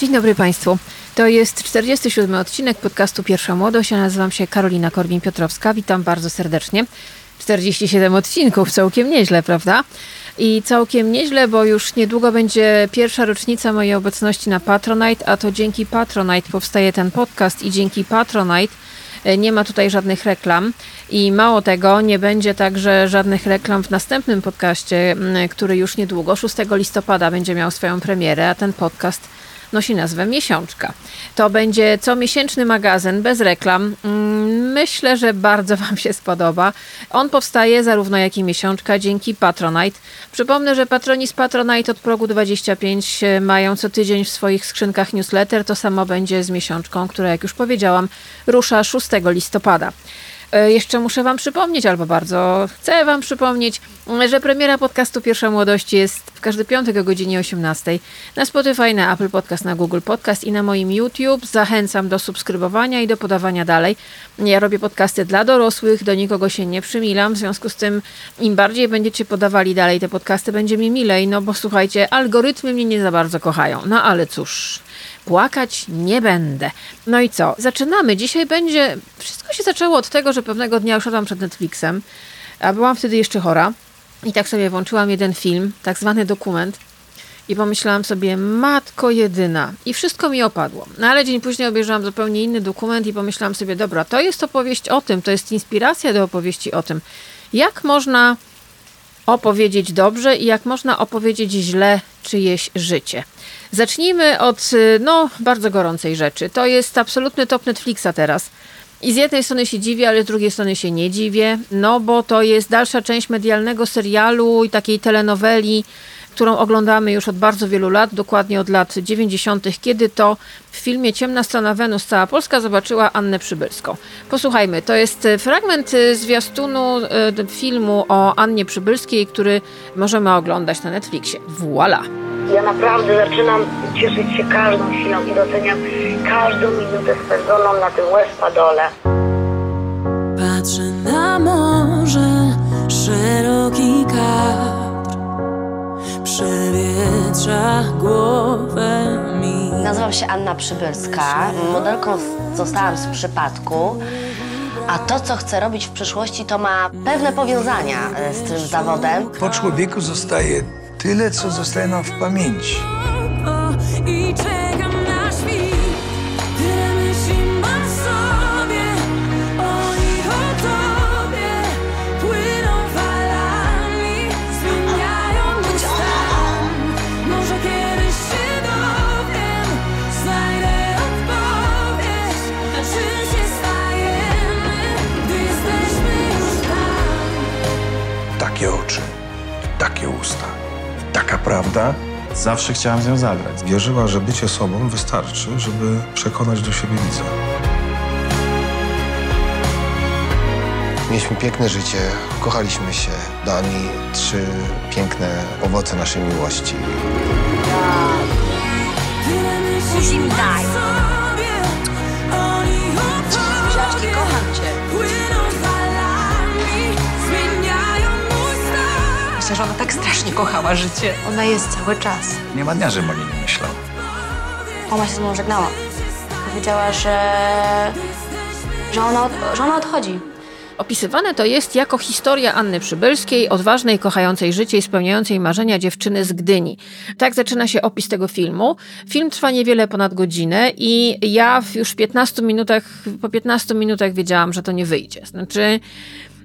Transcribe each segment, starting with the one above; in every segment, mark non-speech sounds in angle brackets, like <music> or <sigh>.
Dzień dobry Państwu. To jest 47 odcinek podcastu Pierwsza Młodość. Ja nazywam się Karolina Korwin-Piotrowska. Witam bardzo serdecznie. 47 odcinków, całkiem nieźle, prawda? I całkiem nieźle, bo już niedługo będzie pierwsza rocznica mojej obecności na Patronite, a to dzięki Patronite powstaje ten podcast i dzięki Patronite e, nie ma tutaj żadnych reklam i mało tego, nie będzie także żadnych reklam w następnym podcaście, który już niedługo, 6 listopada będzie miał swoją premierę, a ten podcast nosi nazwę Miesiączka. To będzie comiesięczny magazyn bez reklam. Mm, myślę, że bardzo <laughs> Wam się spodoba. On powstaje zarówno jak i miesiączka dzięki Patronite. Przypomnę, że patroni z Patronite od progu 25 e, mają co tydzień w swoich skrzynkach newsletter. To samo będzie z miesiączką, która, jak już powiedziałam, rusza 6 listopada. E, jeszcze muszę Wam przypomnieć, albo bardzo chcę Wam przypomnieć, że premiera podcastu Pierwsza Młodość jest w każdy piątek o godzinie 18 na Spotify, na Apple Podcast, na Google Podcast i na moim YouTube. Zachęcam do subskrybowania i do podawania dalej. Ja robię podcasty dla dorosłych, do nikogo się nie przymilam, w związku z tym im bardziej będziecie podawali dalej te podcasty, będzie mi milej, no bo słuchajcie, algorytmy mnie nie za bardzo kochają. No ale cóż, płakać nie będę. No i co? Zaczynamy. Dzisiaj będzie. Wszystko się zaczęło od tego, że pewnego dnia usiadłam przed Netflixem, a byłam wtedy jeszcze chora. I tak sobie włączyłam jeden film, tak zwany dokument. I pomyślałam sobie, matko jedyna. I wszystko mi opadło. No ale dzień później obejrzałam zupełnie inny dokument i pomyślałam sobie, dobra, to jest opowieść o tym, to jest inspiracja do opowieści o tym, jak można opowiedzieć dobrze i jak można opowiedzieć źle czyjeś życie. Zacznijmy od no, bardzo gorącej rzeczy. To jest absolutny top Netflixa teraz. I z jednej strony się dziwię, ale z drugiej strony się nie dziwię, no bo to jest dalsza część medialnego serialu i takiej telenoweli, którą oglądamy już od bardzo wielu lat, dokładnie od lat 90., kiedy to w filmie Ciemna strona Wenus cała Polska zobaczyła Annę Przybylską. Posłuchajmy, to jest fragment zwiastunu e, filmu o Annie Przybylskiej, który możemy oglądać na Netflixie. Voila! Ja naprawdę zaczynam cieszyć się każdą chwilą i doceniam każdą minutę spędzoną na tym Westpadole. Patrzę na morze, szeroki kadr Przewietrza głowę mi Nazywam się Anna Przybylska. Modelką zostałam z przypadku. A to, co chcę robić w przyszłości, to ma pewne powiązania e, z tym zawodem. Po człowieku zostaje tyle, co zostaje nam w pamięci. Taka prawda. Zawsze chciałam z nią zagrać. Wierzyła, że bycie sobą wystarczy, żeby przekonać do siebie widza. Mieliśmy piękne życie, kochaliśmy się. Dani trzy piękne owoce naszej miłości. Musimy daj. Że ona tak strasznie kochała życie. Ona jest cały czas. Nie ma dnia, żebym o niej nie myślał. Mama się z mną żegnała. Powiedziała, że... że ona, od, że ona odchodzi. Opisywane to jest jako historia Anny Przybylskiej, odważnej, kochającej życie i spełniającej marzenia dziewczyny z Gdyni. Tak zaczyna się opis tego filmu. Film trwa niewiele ponad godzinę i ja w już 15 minutach, po 15 minutach wiedziałam, że to nie wyjdzie. Znaczy,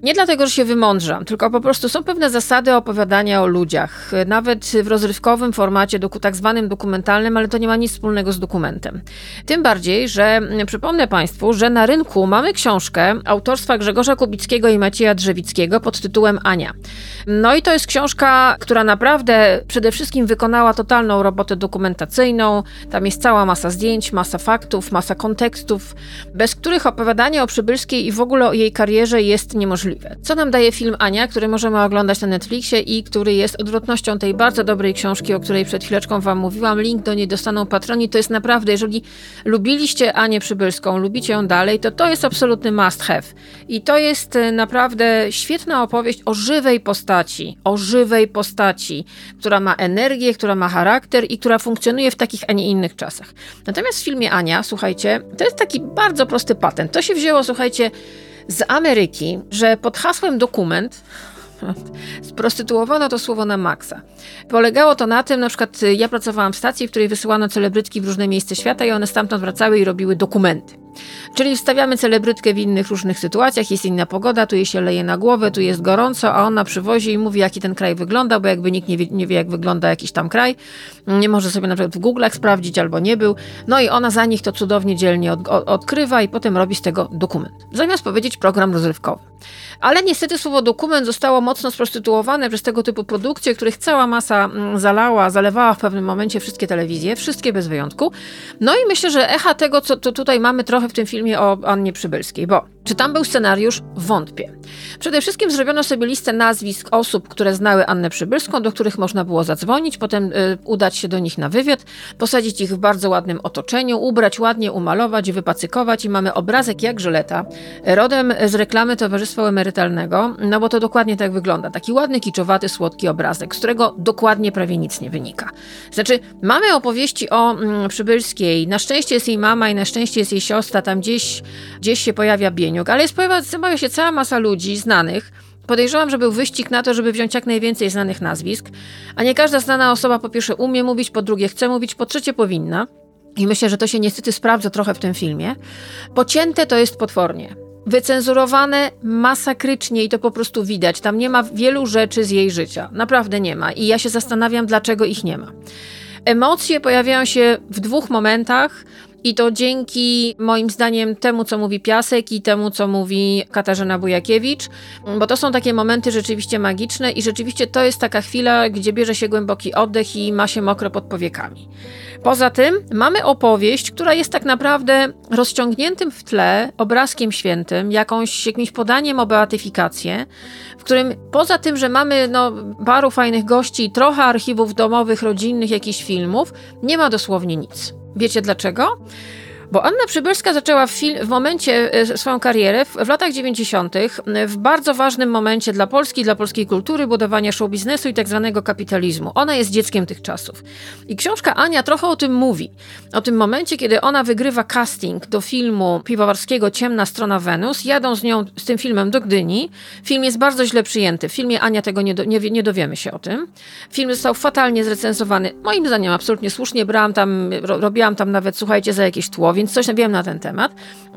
nie dlatego, że się wymądrzam, tylko po prostu są pewne zasady opowiadania o ludziach, nawet w rozrywkowym formacie, tak zwanym dokumentalnym, ale to nie ma nic wspólnego z dokumentem. Tym bardziej, że mm, przypomnę Państwu, że na rynku mamy książkę autorstwa Grzegorza Kubickiego i Macieja Drzewickiego pod tytułem Ania. No i to jest książka, która naprawdę przede wszystkim wykonała totalną robotę dokumentacyjną. Tam jest cała masa zdjęć, masa faktów, masa kontekstów, bez których opowiadanie o Przybylskiej i w ogóle o jej karierze jest niemożliwe. Możliwe. Co nam daje film Ania, który możemy oglądać na Netflixie i który jest odwrotnością tej bardzo dobrej książki, o której przed chwileczką Wam mówiłam. Link do niej dostaną patroni. To jest naprawdę, jeżeli lubiliście Anię Przybylską, lubicie ją dalej, to to jest absolutny must have. I to jest e, naprawdę świetna opowieść o żywej postaci, o żywej postaci, która ma energię, która ma charakter i która funkcjonuje w takich, a nie innych czasach. Natomiast w filmie Ania, słuchajcie, to jest taki bardzo prosty patent. To się wzięło, słuchajcie, z Ameryki, że pod hasłem dokument <laughs> Sprostytuowano to słowo na maksa. Polegało to na tym, na przykład ja pracowałam w stacji, w której wysyłano celebrytki w różne miejsca świata i one stamtąd wracały i robiły dokumenty. Czyli wstawiamy celebrytkę w innych różnych sytuacjach, jest inna pogoda, tu jej się leje na głowę, tu jest gorąco, a ona przywozi i mówi, jaki ten kraj wygląda, bo jakby nikt nie wie, nie wie jak wygląda jakiś tam kraj, nie może sobie na przykład w Google'ach sprawdzić albo nie był. No i ona za nich to cudownie, dzielnie od, od, odkrywa i potem robi z tego dokument. Zamiast powiedzieć program rozrywkowy. Ale niestety słowo dokument zostało mocno sprostytuowane przez tego typu produkcje, których cała masa mm, zalała, zalewała w pewnym momencie wszystkie telewizje, wszystkie bez wyjątku. No i myślę, że echa tego, co tutaj mamy trochę w tym filmie o Annie Przybylskiej, bo czy tam był scenariusz? Wątpię. Przede wszystkim zrobiono sobie listę nazwisk osób, które znały Annę Przybylską, do których można było zadzwonić, potem y, udać się do nich na wywiad, posadzić ich w bardzo ładnym otoczeniu, ubrać ładnie, umalować, wypacykować i mamy obrazek jak żyleta, rodem z reklamy Towarzystwa Emerytalnego, no bo to dokładnie tak wygląda. Taki ładny, kiczowaty, słodki obrazek, z którego dokładnie prawie nic nie wynika. Znaczy, mamy opowieści o mm, Przybylskiej, na szczęście jest jej mama i na szczęście jest jej siostra, tam gdzieś, gdzieś się pojawia Bień ale jest pojawia się cała masa ludzi znanych. Podejrzewam, że był wyścig na to, żeby wziąć jak najwięcej znanych nazwisk, a nie każda znana osoba po pierwsze umie mówić, po drugie chce mówić, po trzecie powinna. I myślę, że to się niestety sprawdza trochę w tym filmie. Pocięte to jest potwornie. Wycenzurowane masakrycznie i to po prostu widać. Tam nie ma wielu rzeczy z jej życia. Naprawdę nie ma. I ja się zastanawiam, dlaczego ich nie ma. Emocje pojawiają się w dwóch momentach. I to dzięki moim zdaniem temu, co mówi Piasek i temu, co mówi Katarzyna Bujakiewicz, bo to są takie momenty rzeczywiście magiczne i rzeczywiście to jest taka chwila, gdzie bierze się głęboki oddech i ma się mokro pod powiekami. Poza tym mamy opowieść, która jest tak naprawdę rozciągniętym w tle obrazkiem świętym, jakąś, jakimś podaniem o beatyfikację, w którym poza tym, że mamy no, paru fajnych gości, trochę archiwów domowych, rodzinnych, jakichś filmów, nie ma dosłownie nic. Wiecie dlaczego? Bo Anna Przybylska zaczęła w, w momencie e, swoją karierę w, w latach 90., w bardzo ważnym momencie dla Polski, dla polskiej kultury, budowania show biznesu i tak zwanego kapitalizmu. Ona jest dzieckiem tych czasów. I książka Ania trochę o tym mówi. O tym momencie, kiedy ona wygrywa casting do filmu piwowarskiego Ciemna strona Wenus. Jadą z nią, z tym filmem do Gdyni. Film jest bardzo źle przyjęty. W filmie Ania tego nie, do, nie, nie dowiemy się o tym. Film został fatalnie zrecenzowany. Moim zdaniem absolutnie słusznie. Brałam tam, robiłam tam nawet, słuchajcie, za jakieś tło, więc coś wiem na ten temat,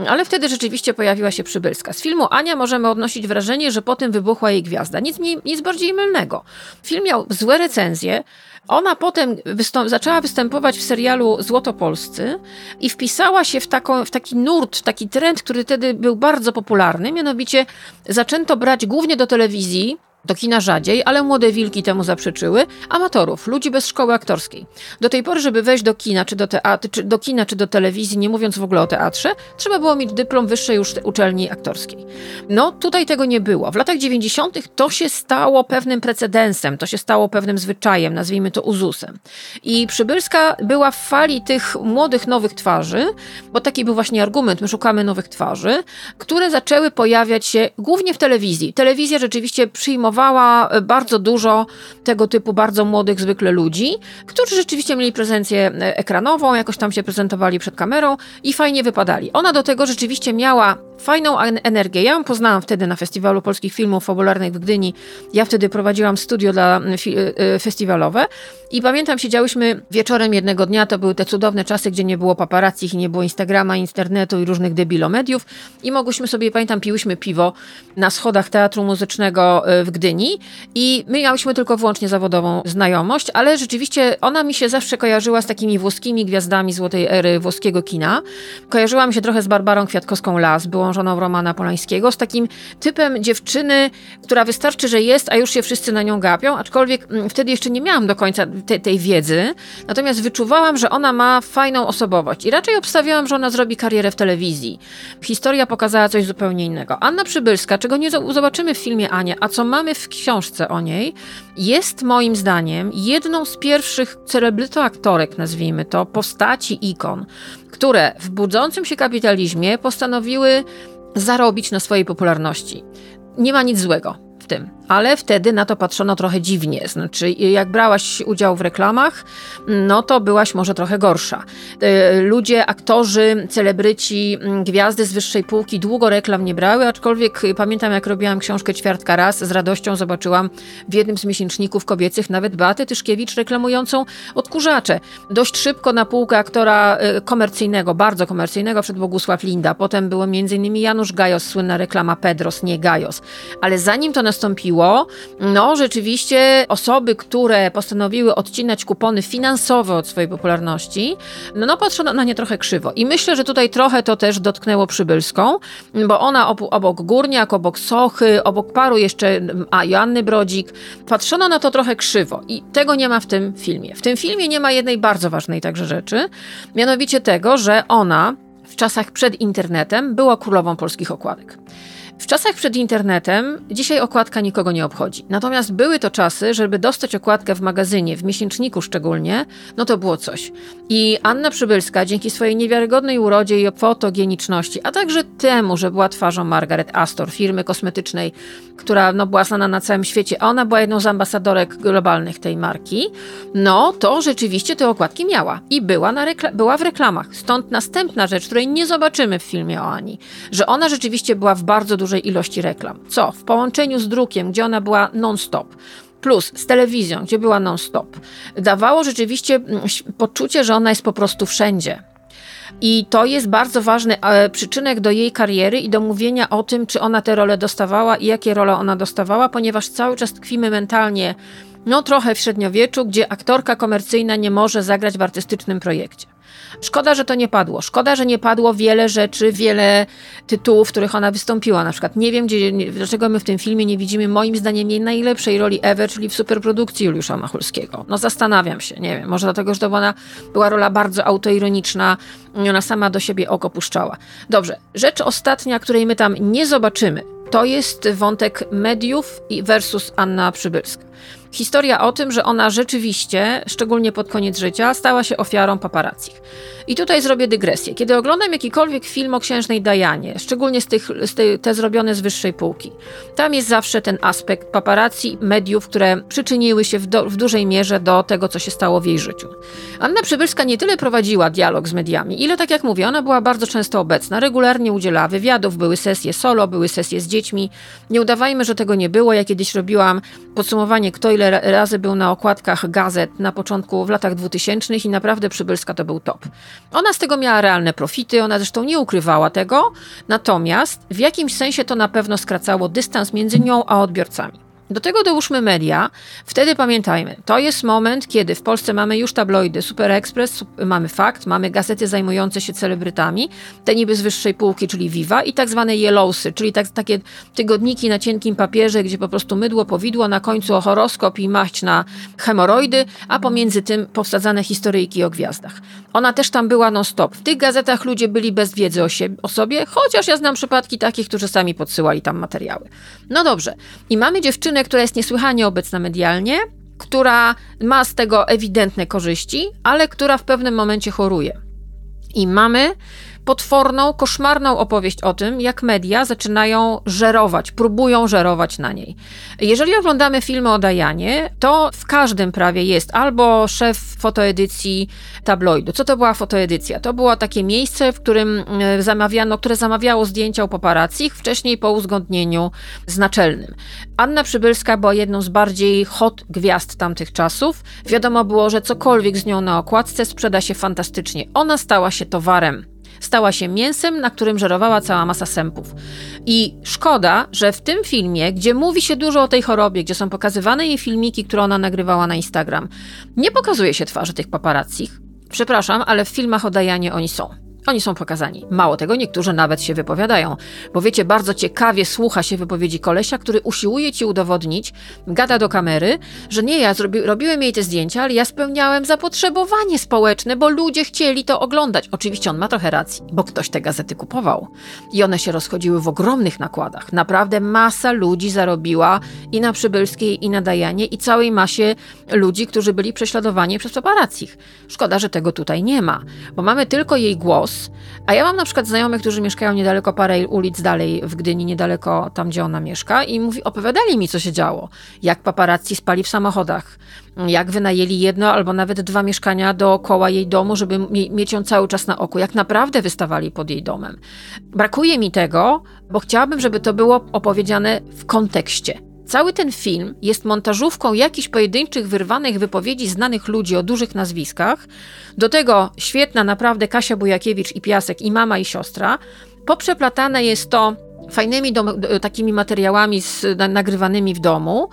ale wtedy rzeczywiście pojawiła się Przybylska. Z filmu Ania możemy odnosić wrażenie, że po tym wybuchła jej gwiazda. Nic, nic bardziej mylnego. Film miał złe recenzje, ona potem wystąp zaczęła występować w serialu Złotopolscy i wpisała się w, taką, w taki nurt, taki trend, który wtedy był bardzo popularny. Mianowicie zaczęto brać głównie do telewizji do kina rzadziej, ale młode wilki temu zaprzeczyły. Amatorów, ludzi bez szkoły aktorskiej. Do tej pory, żeby wejść do kina, czy do, teatru, czy do kina, czy do telewizji, nie mówiąc w ogóle o teatrze, trzeba było mieć dyplom wyższej już uczelni aktorskiej. No, tutaj tego nie było. W latach 90. to się stało pewnym precedensem, to się stało pewnym zwyczajem, nazwijmy to uzusem. I Przybylska była w fali tych młodych, nowych twarzy, bo taki był właśnie argument, my szukamy nowych twarzy, które zaczęły pojawiać się głównie w telewizji. Telewizja rzeczywiście przyjmowała przyjmowała e, bardzo dużo tego typu bardzo młodych zwykle ludzi, którzy rzeczywiście mieli prezencję e, ekranową, jakoś tam się prezentowali przed kamerą i fajnie wypadali. Ona do tego rzeczywiście miała fajną energię. Ja ją poznałam wtedy na Festiwalu Polskich Filmów Fabularnych w Gdyni. Ja wtedy prowadziłam studio dla e, festiwalowe i pamiętam, siedziałyśmy wieczorem jednego dnia, to były te cudowne czasy, gdzie nie było paparazzi, nie było Instagrama, internetu i różnych debilomediów i mogłyśmy sobie, pamiętam, piłyśmy piwo na schodach Teatru Muzycznego w Gdyni i my miałyśmy tylko wyłącznie zawodową znajomość, ale rzeczywiście ona mi się zawsze kojarzyła z takimi włoskimi gwiazdami złotej ery włoskiego kina. Kojarzyła mi się trochę z Barbarą Kwiatkowską-Las, było żoną Romana Polańskiego, z takim typem dziewczyny, która wystarczy, że jest, a już się wszyscy na nią gapią, aczkolwiek mm, wtedy jeszcze nie miałam do końca te, tej wiedzy, natomiast wyczuwałam, że ona ma fajną osobowość i raczej obstawiałam, że ona zrobi karierę w telewizji. Historia pokazała coś zupełnie innego. Anna Przybylska, czego nie zobaczymy w filmie Ania, a co mamy w książce o niej, jest moim zdaniem jedną z pierwszych celebrytoaktorek, nazwijmy to, postaci ikon, które w budzącym się kapitalizmie postanowiły zarobić na swojej popularności. Nie ma nic złego tym ale wtedy na to patrzono trochę dziwnie. Znaczy, jak brałaś udział w reklamach, no to byłaś może trochę gorsza. E, ludzie, aktorzy, celebryci, gwiazdy z wyższej półki długo reklam nie brały, aczkolwiek pamiętam, jak robiłam książkę ćwiartka raz, z radością zobaczyłam w jednym z miesięczników kobiecych nawet Beatę Tyszkiewicz reklamującą odkurzacze. Dość szybko na półkę aktora e, komercyjnego, bardzo komercyjnego, przed Bogusław Linda. Potem było m.in. Janusz Gajos, słynna reklama Pedros, nie Gajos. Ale zanim to nastąpiło, no rzeczywiście osoby, które postanowiły odcinać kupony finansowe od swojej popularności, no, no patrzono na nie trochę krzywo. I myślę, że tutaj trochę to też dotknęło Przybylską, bo ona ob obok Górniak, obok Sochy, obok paru jeszcze, a Joanny Brodzik, patrzono na to trochę krzywo. I tego nie ma w tym filmie. W tym filmie nie ma jednej bardzo ważnej także rzeczy, mianowicie tego, że ona w czasach przed internetem była królową polskich okładek. W czasach przed internetem dzisiaj okładka nikogo nie obchodzi. Natomiast były to czasy, żeby dostać okładkę w magazynie, w miesięczniku szczególnie, no to było coś. I Anna Przybylska, dzięki swojej niewiarygodnej urodzie i fotogeniczności, a także temu, że była twarzą Margaret Astor, firmy kosmetycznej, która no, była znana na całym świecie, a ona była jedną z ambasadorek globalnych tej marki, no to rzeczywiście te okładki miała i była, na była w reklamach. Stąd następna rzecz, której nie zobaczymy w filmie o Ani, że ona rzeczywiście była w bardzo dużym dużej ilości reklam. Co w połączeniu z drukiem, gdzie ona była non-stop, plus z telewizją, gdzie była non-stop, dawało rzeczywiście mm, poczucie, że ona jest po prostu wszędzie. I to jest bardzo ważny e, przyczynek do jej kariery i do mówienia o tym, czy ona te role dostawała i jakie role ona dostawała, ponieważ cały czas tkwimy mentalnie, no trochę w średniowieczu, gdzie aktorka komercyjna nie może zagrać w artystycznym projekcie. Szkoda, że to nie padło. Szkoda, że nie padło wiele rzeczy, wiele tytułów, w których ona wystąpiła. Na przykład nie wiem, gdzie, dlaczego my w tym filmie nie widzimy moim zdaniem jej najlepszej roli ever, czyli w superprodukcji Juliusza Machulskiego. No zastanawiam się, nie wiem, może dlatego, że to była, była rola bardzo autoironiczna ona sama do siebie oko puszczała. Dobrze, rzecz ostatnia, której my tam nie zobaczymy, to jest wątek mediów versus Anna Przybylska. Historia o tym, że ona rzeczywiście, szczególnie pod koniec życia, stała się ofiarą paparazzi. I tutaj zrobię dygresję. Kiedy oglądam jakikolwiek film o księżnej Dajanie, szczególnie z tych, z tej, te zrobione z wyższej półki, tam jest zawsze ten aspekt paparazzi, mediów, które przyczyniły się w, do, w dużej mierze do tego, co się stało w jej życiu. Anna Przybylska nie tyle prowadziła dialog z mediami, ile, tak jak mówię, ona była bardzo często obecna, regularnie udzielała wywiadów, były sesje solo, były sesje z dziećmi. Nie udawajmy, że tego nie było. Ja kiedyś robiłam podsumowanie, kto ile razy był na okładkach gazet na początku, w latach 2000 i naprawdę Przybylska to był top. Ona z tego miała realne profity, ona zresztą nie ukrywała tego, natomiast w jakimś sensie to na pewno skracało dystans między nią a odbiorcami. Do tego dołóżmy media. Wtedy pamiętajmy, to jest moment, kiedy w Polsce mamy już tabloidy Super Express, mamy Fakt, mamy gazety zajmujące się celebrytami, te niby z wyższej półki, czyli Viva i tak zwane Yellowsy, czyli tak, takie tygodniki na cienkim papierze, gdzie po prostu mydło powidło, na końcu horoskop i maść na hemoroidy, a pomiędzy tym powsadzane historyjki o gwiazdach. Ona też tam była non-stop. W tych gazetach ludzie byli bez wiedzy o, siebie, o sobie, chociaż ja znam przypadki takich, którzy sami podsyłali tam materiały. No dobrze. I mamy dziewczynę, dziewczynę, która jest niesłychanie obecna medialnie, która ma z tego ewidentne korzyści, ale która w pewnym momencie choruje. I mamy potworną, koszmarną opowieść o tym, jak media zaczynają żerować, próbują żerować na niej. Jeżeli oglądamy filmy o Dajanie, to w każdym prawie jest albo szef fotoedycji tabloidu. Co to była fotoedycja? To było takie miejsce, w którym e, zamawiano, które zamawiało zdjęcia u paparazzi, wcześniej po uzgodnieniu z naczelnym. Anna Przybylska była jedną z bardziej hot gwiazd tamtych czasów. Wiadomo było, że cokolwiek z nią na okładce sprzeda się fantastycznie. Ona stała się towarem stała się mięsem, na którym żerowała cała masa sępów. I szkoda, że w tym filmie, gdzie mówi się dużo o tej chorobie, gdzie są pokazywane jej filmiki, które ona nagrywała na Instagram, nie pokazuje się twarzy tych paparazzich. Przepraszam, ale w filmach o Dajanie oni są. Oni są pokazani. Mało tego, niektórzy nawet się wypowiadają. Bo wiecie, bardzo ciekawie słucha się wypowiedzi kolesia, który usiłuje ci udowodnić, gada do kamery, że nie ja zrobi, robiłem jej te zdjęcia, ale ja spełniałem zapotrzebowanie społeczne, bo ludzie chcieli to oglądać. Oczywiście on ma trochę racji, bo ktoś te gazety kupował. I one się rozchodziły w ogromnych nakładach. Naprawdę masa ludzi zarobiła i na Przybylskiej, i na Dajanie, i całej masie ludzi, którzy byli prześladowani przez paparazzich. Szkoda, że tego tutaj nie ma, bo mamy tylko jej głos, a ja mam na przykład znajomych, którzy mieszkają niedaleko parę ulic dalej w Gdyni, niedaleko tam, gdzie ona mieszka i mówi, opowiadali mi, co się działo. Jak paparazzi spali w samochodach, jak wynajęli jedno albo nawet dwa mieszkania dookoła jej domu, żeby mie- mieć ją cały czas na oku, jak naprawdę wystawali pod jej domem. Brakuje mi tego, bo chciałabym, żeby to było opowiedziane w kontekście. Cały ten film jest montażówką jakichś pojedynczych, wyrwanych wypowiedzi znanych ludzi o dużych nazwiskach. Do tego świetna naprawdę Kasia Bujakiewicz i Piasek, i mama, i siostra. Poprzeplatane jest to fajnymi takimi materiałami z, na, nagrywanymi w domu.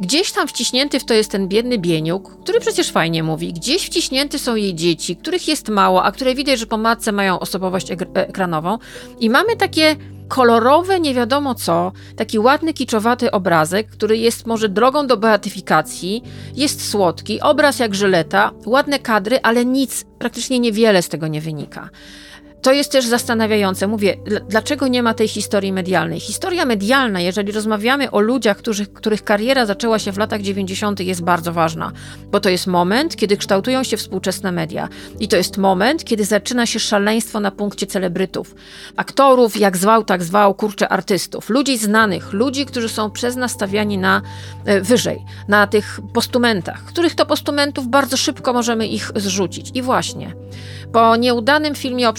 Gdzieś tam wciśnięty w to jest ten biedny Bieniuk, który przecież fajnie mówi. Gdzieś wciśnięte są jej dzieci, których jest mało, a które widać, że po matce mają osobowość ek- ekranową. I mamy takie kolorowe, nie wiadomo co, taki ładny, kiczowaty obrazek, który jest może drogą do beatyfikacji, jest słodki, obraz jak żyleta, ładne kadry, ale nic, praktycznie niewiele z tego nie wynika. To jest też zastanawiające. Mówię, dl- dlaczego nie ma tej historii medialnej? Historia medialna, jeżeli rozmawiamy o ludziach, którzy, których kariera zaczęła się w latach 90., jest bardzo ważna, bo to jest moment, kiedy kształtują się współczesne media. I to jest moment, kiedy zaczyna się szaleństwo na punkcie celebrytów. Aktorów, jak zwał, tak zwał, kurczę, artystów, ludzi znanych, ludzi, którzy są przez nas stawiani na e, wyżej, na tych postumentach, których to postumentów bardzo szybko możemy ich zrzucić. I właśnie, po nieudanym filmie o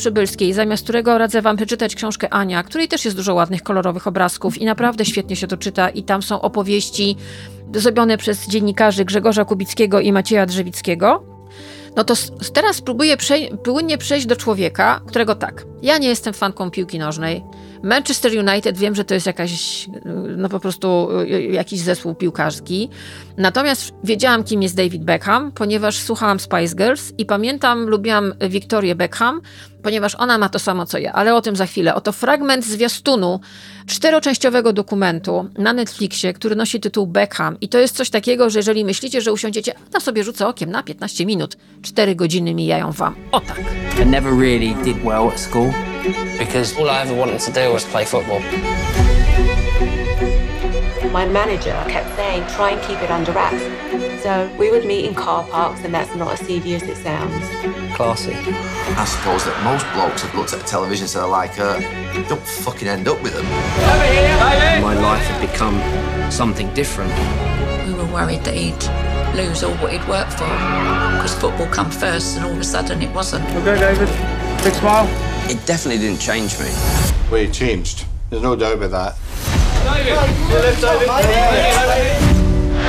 Zamiast którego radzę wam przeczytać książkę Ania, której też jest dużo ładnych, kolorowych obrazków i naprawdę świetnie się to czyta i tam są opowieści zrobione przez dziennikarzy Grzegorza Kubickiego i Macieja Drzewickiego, no to teraz spróbuję przej- płynnie przejść do człowieka, którego tak, ja nie jestem fanką piłki nożnej. Manchester United wiem, że to jest jakaś, y, no po prostu y, jakiś zespół piłkarski. Natomiast wiedziałam, kim jest David Beckham, ponieważ słuchałam Spice Girls i pamiętam, lubiłam Victorię Beckham, ponieważ ona ma to samo co ja, ale o tym za chwilę. Oto fragment zwiastunu czteroczęściowego dokumentu na Netflixie, który nosi tytuł Beckham. I to jest coś takiego, że jeżeli myślicie, że usiądziecie, a sobie rzucę okiem na 15 minut, 4 godziny mijają wam. O tak. I never really did well at school because All I ever wanted to do was play football. My manager kept saying, try and keep it under wraps. So we would meet in car parks, and that's not as seedy as it sounds. Classy. I suppose that most blokes have looked at the television and said, like, uh, don't fucking end up with them. my life had become something different. We were worried that he'd lose all what he'd worked for because football come first and all of a sudden it wasn't. Okay, David. Big smile. It definitely didn't change me. Well, We changed. There's no doubt about that.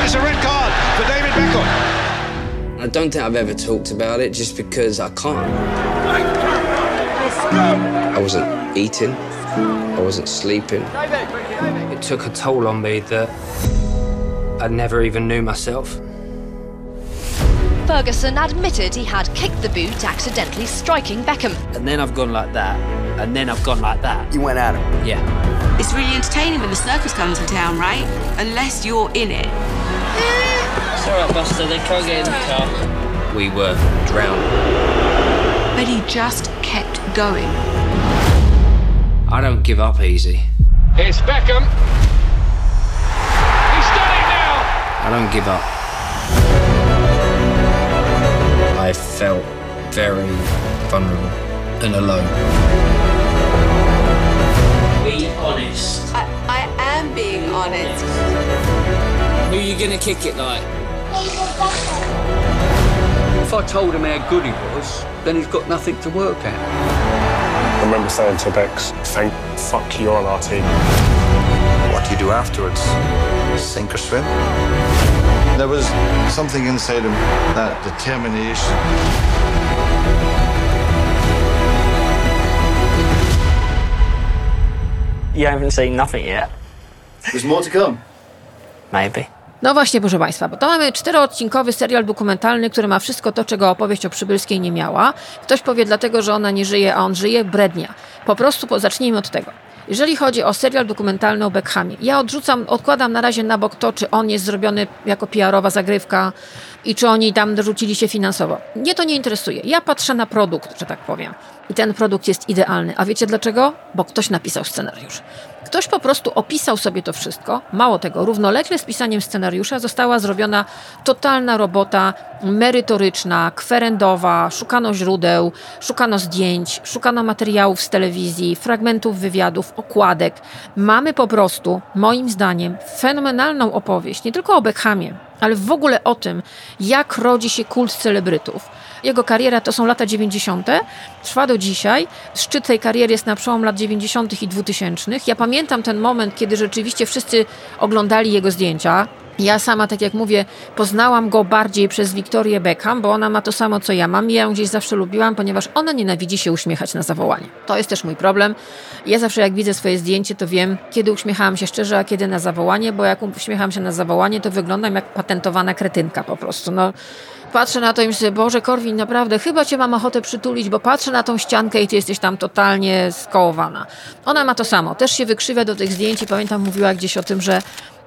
It's a red card for David Beckham. I don't think I've ever talked about it just because I can't. I wasn't eating. I wasn't sleeping. It took a toll on me that I never even knew myself. Ferguson admitted he had kicked the boot, accidentally striking Beckham. And then I've gone like that. And then I've gone like that. You went at him. Yeah. It's really entertaining when the circus comes to town, right? Unless you're in it. It's alright, Buster. They can't get in the car. We were drowned. But he just kept going. I don't give up easy. It's Beckham. He's done it now. I don't give up. I felt very vulnerable and alone. Be honest. I, I am being honest. Who are you gonna kick it like? If I told him how good he was, then he's got nothing to work at. I remember saying to Bex, thank fuck you're on our team. What do you do afterwards? Sink or swim? There was something inside him, that determination. You haven't seen nothing yet. There's more to come. Maybe. No właśnie, proszę Państwa, bo to mamy czteroodcinkowy serial dokumentalny, który ma wszystko to, czego opowieść o Przybylskiej nie miała. Ktoś powie dlatego, że ona nie żyje, a on żyje, brednia. Po prostu po, zacznijmy od tego. Jeżeli chodzi o serial dokumentalny o Beckhamie, ja odrzucam, odkładam na razie na bok to, czy on jest zrobiony jako PR-owa zagrywka i czy oni tam dorzucili się finansowo. Mnie to nie interesuje. Ja patrzę na produkt, że tak powiem. I ten produkt jest idealny. A wiecie dlaczego? Bo ktoś napisał scenariusz. Ktoś po prostu opisał sobie to wszystko. Mało tego, równolegle z pisaniem scenariusza została zrobiona totalna robota merytoryczna, kwerendowa, szukano źródeł, szukano zdjęć, szukano materiałów z telewizji, fragmentów wywiadów, okładek. Mamy po prostu, moim zdaniem, fenomenalną opowieść, nie tylko o Beckhamie, ale w ogóle o tym, jak rodzi się kult celebrytów. Jego kariera to są lata 90., trwa do dzisiaj. Szczyt tej kariery jest na przełom lat 90. i 2000. Ja pamiętam ten moment, kiedy rzeczywiście wszyscy oglądali jego zdjęcia. Ja sama, tak jak mówię, poznałam go bardziej przez Wiktorię Beckham, bo ona ma to samo, co ja mam. Ja ją gdzieś zawsze lubiłam, ponieważ ona nienawidzi się uśmiechać na zawołanie. To jest też mój problem. Ja zawsze, jak widzę swoje zdjęcie, to wiem, kiedy uśmiechałam się szczerze, a kiedy na zawołanie, bo jak uśmiecham się na zawołanie, to wyglądam jak patentowana kretynka po prostu. No, patrzę na to i myślę, Boże, Korwin, naprawdę, chyba cię mam ochotę przytulić, bo patrzę na tą ściankę i ty jesteś tam totalnie skołowana. Ona ma to samo, też się wykrzywia do tych zdjęć i pamiętam, mówiła gdzieś o tym, że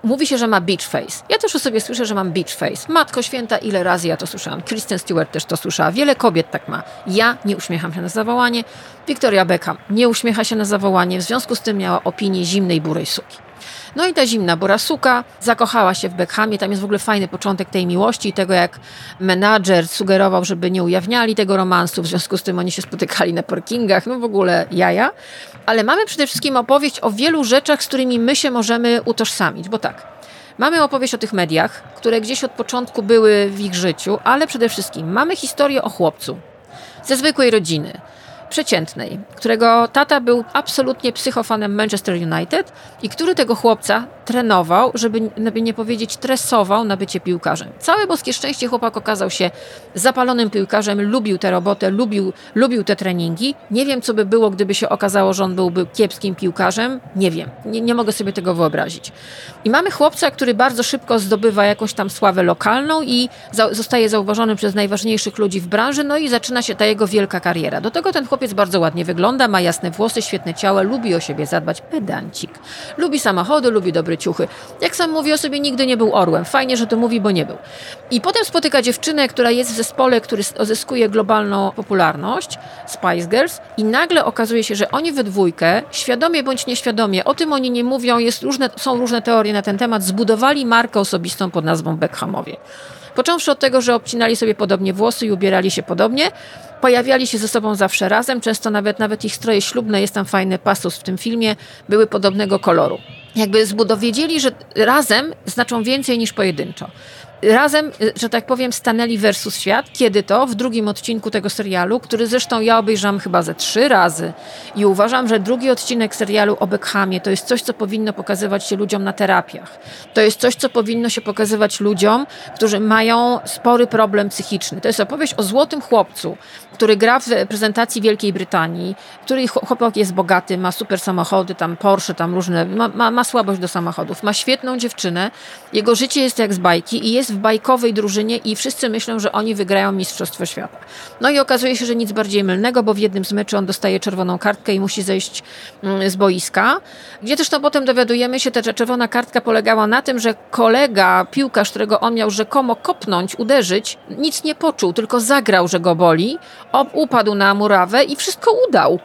Mówi się, że ma beach face. Ja też o sobie słyszę, że mam beach face. Matko święta, ile razy ja to słyszałam. Kristen Stewart też to słyszała. Wiele kobiet tak ma. Ja nie uśmiecham się na zawołanie. Victoria Beckham nie uśmiecha się na zawołanie. W związku z tym miała opinię zimnej, burej suki. No i ta zimna Borasuka zakochała się w Beckhamie. Tam jest w ogóle fajny początek tej miłości i tego, jak menadżer sugerował, żeby nie ujawniali tego romansu. W związku z tym oni się spotykali na parkingach. No w ogóle jaja. Ale mamy przede wszystkim opowieść o wielu rzeczach, z którymi my się możemy utożsamić. Bo tak, Mamy opowieść o tych mediach, które gdzieś od początku były w ich życiu, ale przede wszystkim mamy historię o chłopcu ze zwykłej rodziny, przeciętnej, którego tata był absolutnie psychofanem Manchester United i który tego chłopca trenował, żeby, żeby nie powiedzieć tresował na bycie piłkarzem. Całe boskie szczęście chłopak okazał się zapalonym piłkarzem, lubił tę robotę, lubił, lubił te treningi. Nie wiem, co by było, gdyby się okazało, że on byłby kiepskim piłkarzem. Nie wiem, nie, nie mogę sobie tego wyobrazić. I mamy chłopca, który bardzo szybko zdobywa jakąś tam sławę lokalną i za, zostaje zauważony przez najważniejszych ludzi w branży, no i zaczyna się ta jego wielka kariera. Do tego ten chłopiec bardzo ładnie wygląda, ma jasne włosy, świetne ciało, lubi o siebie zadbać, pedancik. Lubi samochody, lubi dobre ciuchy. Jak sam mówi o sobie, nigdy nie był orłem. Fajnie, że to mówi, bo nie był. I potem spotyka dziewczynę, która jest w zespole, który zyskuje globalną popularność, Spice Girls, i nagle okazuje się, że oni we dwójkę, świadomie bądź nieświadomie, o tym oni nie mówią, jest różne, są różne teorie na ten temat, zbudowali markę osobistą pod nazwą Beckhamowie. Począwszy od tego, że obcinali sobie podobnie włosy i ubierali się podobnie, pojawiali się ze sobą zawsze razem, często nawet, nawet ich stroje ślubne, jest tam fajny pasus w tym filmie, były podobnego koloru. Jakby wiedzieli, że razem znaczą więcej niż pojedynczo razem, że tak powiem, stanęli versus świat. Kiedy to? W drugim odcinku tego serialu, który zresztą ja obejrzałam chyba ze trzy razy. I uważam, że drugi odcinek serialu o Beckhamie to jest coś, co powinno pokazywać się ludziom na terapiach. To jest coś, co powinno się pokazywać ludziom, którzy mają spory problem psychiczny. To jest opowieść o złotym chłopcu, który gra w prezentacji Wielkiej Brytanii, który chłopak jest bogaty, ma super samochody, tam Porsche, tam różne, ma, ma, ma słabość do samochodów, ma świetną dziewczynę, jego życie jest jak z bajki i jest w bajkowej drużynie i wszyscy myślą, że oni wygrają Mistrzostwo Świata. No i okazuje się, że nic bardziej mylnego, bo w jednym z meczy on dostaje czerwoną kartkę i musi zejść mm, z boiska, gdzie też no potem dowiadujemy się, ta czerwona kartka polegała na tym, że kolega, piłkarz, którego on miał rzekomo kopnąć, uderzyć, nic nie poczuł, tylko zagrał, że go boli, upadł na murawę i wszystko udał.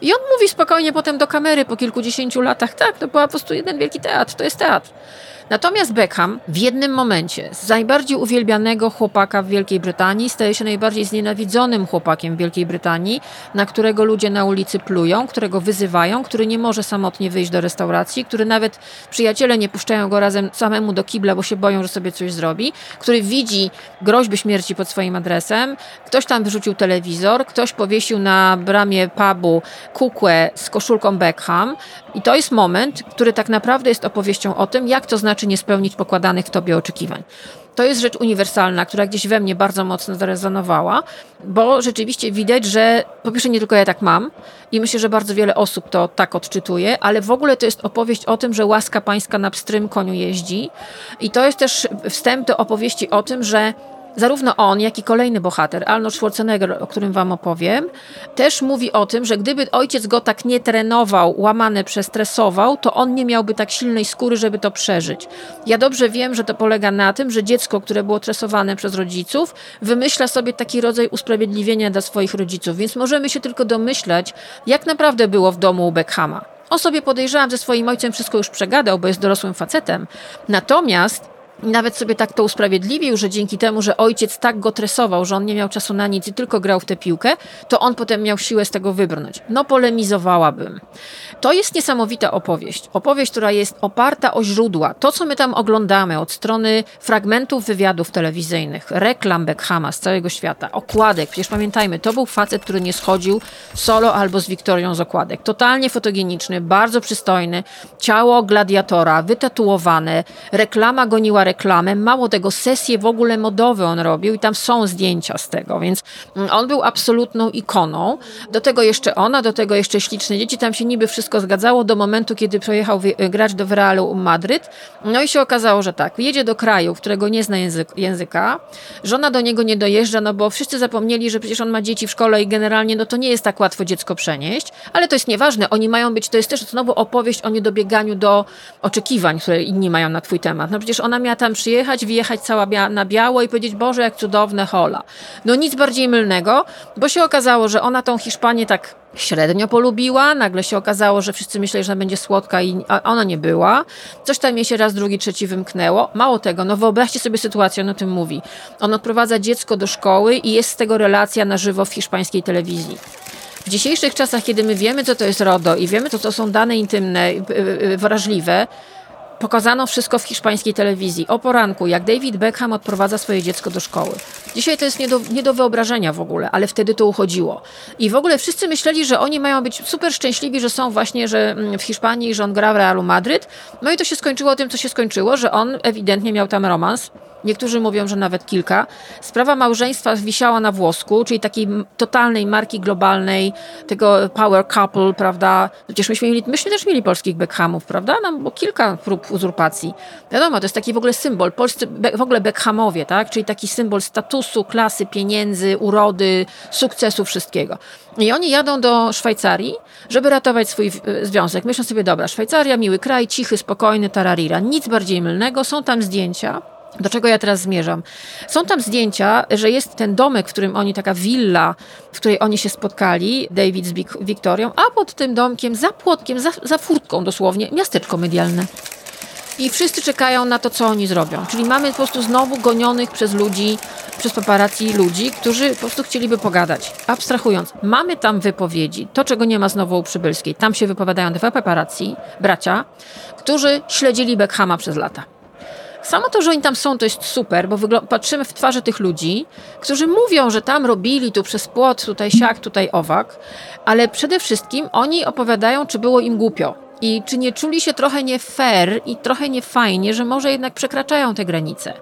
I on mówi spokojnie potem do kamery po kilkudziesięciu latach, tak, to była po prostu jeden wielki teatr, to jest teatr. Natomiast Beckham w jednym momencie z najbardziej uwielbianego chłopaka w Wielkiej Brytanii staje się najbardziej znienawidzonym chłopakiem w Wielkiej Brytanii, na którego ludzie na ulicy plują, którego wyzywają, który nie może samotnie wyjść do restauracji, który nawet przyjaciele nie puszczają go razem samemu do kibla, bo się boją, że sobie coś zrobi, który widzi groźby śmierci pod swoim adresem, ktoś tam wyrzucił telewizor, ktoś powiesił na bramie pubu kukłę z koszulką Beckham. I to jest moment, który tak naprawdę jest opowieścią o tym, jak to znaczy znaczy nie spełnić pokładanych w tobie oczekiwań. To jest rzecz uniwersalna, która gdzieś we mnie bardzo mocno zarezonowała, bo rzeczywiście widać, że po pierwsze nie tylko ja tak mam i myślę, że bardzo wiele osób to tak odczytuje, ale w ogóle to jest opowieść o tym, że łaska pańska na pstrym koniu jeździ i to jest też wstęp do opowieści o tym, że zarówno on, jak i kolejny bohater, Arnold Schwarzenegger, o którym wam opowiem, też mówi o tym, że gdyby ojciec go tak nie trenował, łamany przestresował, to on nie miałby tak silnej skóry, żeby to przeżyć. Ja dobrze wiem, że to polega na tym, że dziecko, które było tresowane przez rodziców, wymyśla sobie taki rodzaj usprawiedliwienia dla swoich rodziców, więc możemy się tylko domyślać, jak naprawdę było w domu u Beckhama. On sobie podejrzewam, że swoim ojcem wszystko już przegadał, bo jest dorosłym facetem. Natomiast nawet sobie tak to usprawiedliwił, że dzięki temu, że ojciec tak go tresował, że on nie miał czasu na nic i tylko grał w tę piłkę, to on potem miał siłę z tego wybrnąć. No polemizowałabym. To jest niesamowita opowieść. Opowieść, która jest oparta o źródła. To, co my tam oglądamy od strony fragmentów wywiadów telewizyjnych, reklam Beckhama z całego świata, okładek. Przecież pamiętajmy, to był facet, który nie schodził solo albo z Wiktorią z okładek. Totalnie fotogeniczny, bardzo przystojny, ciało gladiatora, wytatuowane, reklama goniła reklamę. Mało tego, sesje w ogóle modowe on robił i tam są zdjęcia z tego, więc mm, on był absolutną ikoną. Do tego jeszcze ona, do tego jeszcze śliczne dzieci. Tam się niby wszystko zgadzało do momentu, kiedy pojechał grać do Realu Madryt. No i się okazało, że tak, jedzie do kraju, którego nie zna język, języka. Żona do niego nie dojeżdża, no bo wszyscy zapomnieli, że przecież on ma dzieci w szkole i generalnie no to nie jest tak łatwo dziecko przenieść, ale to jest nieważne. Oni mają być, to jest też znowu opowieść o niedobieganiu do oczekiwań, które inni mają na twój temat. No przecież ona miała tam przyjechać, wyjechać cała bia na biało i powiedzieć, Boże, jak cudowne hola. No nic bardziej mylnego, bo się okazało, że ona tą Hiszpanię tak średnio polubiła, nagle się okazało, że wszyscy myśleli, że ona będzie słodka, i, ona nie była. Coś tam jej się raz, drugi, trzeci wymknęło. Mało tego, no wyobraźcie sobie sytuację, on o tym mówi. On odprowadza dziecko do szkoły i jest z tego relacja na żywo w hiszpańskiej telewizji. W dzisiejszych czasach, kiedy my wiemy, co to jest RODO i wiemy, co to są dane intymne, wrażliwe, pokazano wszystko w hiszpańskiej telewizji. O poranku, jak David Beckham odprowadza swoje dziecko do szkoły. Dzisiaj to jest nie do, nie do wyobrażenia w ogóle, ale wtedy to uchodziło. I w ogóle wszyscy myśleli, że oni mają być super szczęśliwi, że są właśnie że mm, w Hiszpanii, że on gra w Realu Madryt. No i to się skończyło tym, co się skończyło, że on ewidentnie miał tam romans Niektórzy mówią, że nawet kilka. Sprawa małżeństwa wisiała na włosku, czyli takiej totalnej marki globalnej, tego power couple, prawda? Przecież myśmy, mieli, myśmy też mieli polskich Beckhamów, prawda? No, bo kilka prób uzurpacji. Wiadomo, to jest taki w ogóle symbol. Polscy, w ogóle Beckhamowie, tak? Czyli taki symbol statusu, klasy, pieniędzy, urody, sukcesu, wszystkiego. I oni jadą do Szwajcarii, żeby ratować swój związek. Myślą sobie, dobra, Szwajcaria, miły kraj, cichy, spokojny, tararira. Nic bardziej mylnego. Są tam zdjęcia do czego ja teraz zmierzam? Są tam zdjęcia, że jest ten domek, w którym oni, taka willa, w której oni się spotkali, David z Wiktorią, a pod tym domkiem, za płotkiem, za, za furtką dosłownie, miasteczko medialne. I wszyscy czekają na to, co oni zrobią. Czyli mamy po prostu znowu gonionych przez ludzi, przez paparazzi ludzi, którzy po prostu chcieliby pogadać. Abstrahując, mamy tam wypowiedzi, to czego nie ma znowu u Przybylskiej. Tam się wypowiadają dwa paparazzi, bracia, którzy śledzili Beckhama przez lata. Samo to, że oni tam są, to jest super, bo patrzymy w twarze tych ludzi, którzy mówią, że tam robili, tu przez płot, tutaj siak, tutaj owak, ale przede wszystkim oni opowiadają, czy było im głupio. I czy nie czuli się trochę nie fair i trochę nie fajnie, że może jednak przekraczają te granice.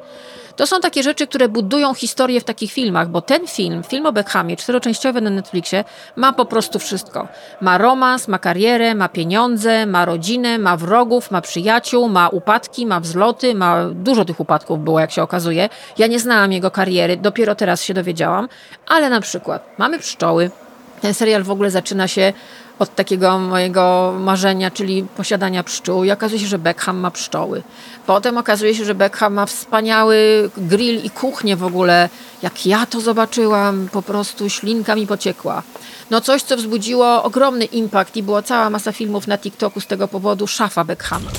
To są takie rzeczy, które budują historię w takich filmach, bo ten film, film o Beckhamie, czteroczęściowy na Netflixie, ma po prostu wszystko. Ma romans, ma karierę, ma pieniądze, ma rodzinę, ma wrogów, ma przyjaciół, ma upadki, ma wzloty, ma dużo tych upadków było, jak się okazuje. Ja nie znałam jego kariery, dopiero teraz się dowiedziałam, ale na przykład mamy pszczoły. Ten serial w ogóle zaczyna się od takiego mojego marzenia, czyli posiadania pszczół i okazuje się, że Beckham ma pszczoły. Potem okazuje się, że Beckham ma wspaniały grill i kuchnię w ogóle. Jak ja to zobaczyłam, po prostu ślinka mi pociekła. No coś, co wzbudziło ogromny impact i była cała masa filmów na TikToku z tego powodu, szafa Beckhama.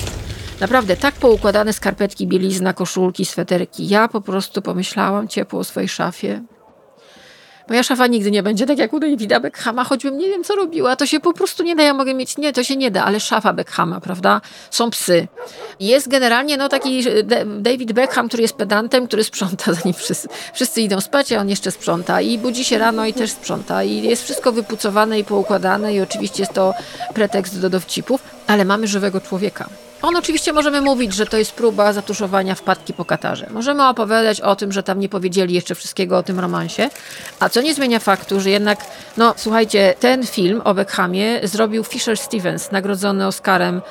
Naprawdę, tak poukładane skarpetki, bielizna, koszulki, sweterki. Ja po prostu pomyślałam ciepło o swojej szafie. Moja szafa nigdy nie będzie tak jak u Davida Beckhama, choćbym nie wiem, co robiła. To się po prostu nie da. Ja mogę mieć, nie, to się nie da, ale szafa Beckhama, prawda? Są psy. Jest generalnie no, taki David Beckham, który jest pedantem, który sprząta, <laughs> zanim wszyscy, wszyscy idą spać, a on jeszcze sprząta. I budzi się rano i też sprząta. I jest wszystko wypucowane i poukładane i oczywiście jest to pretekst do dowcipów, ale mamy żywego człowieka. On oczywiście możemy mówić, że to jest próba zatuszowania wpadki po Katarze. Możemy opowiadać o tym, że tam nie powiedzieli jeszcze wszystkiego o tym romansie, a co nie zmienia faktu, że jednak, no słuchajcie, ten film o Beckhamie zrobił Fisher Stevens, nagrodzony Oscarem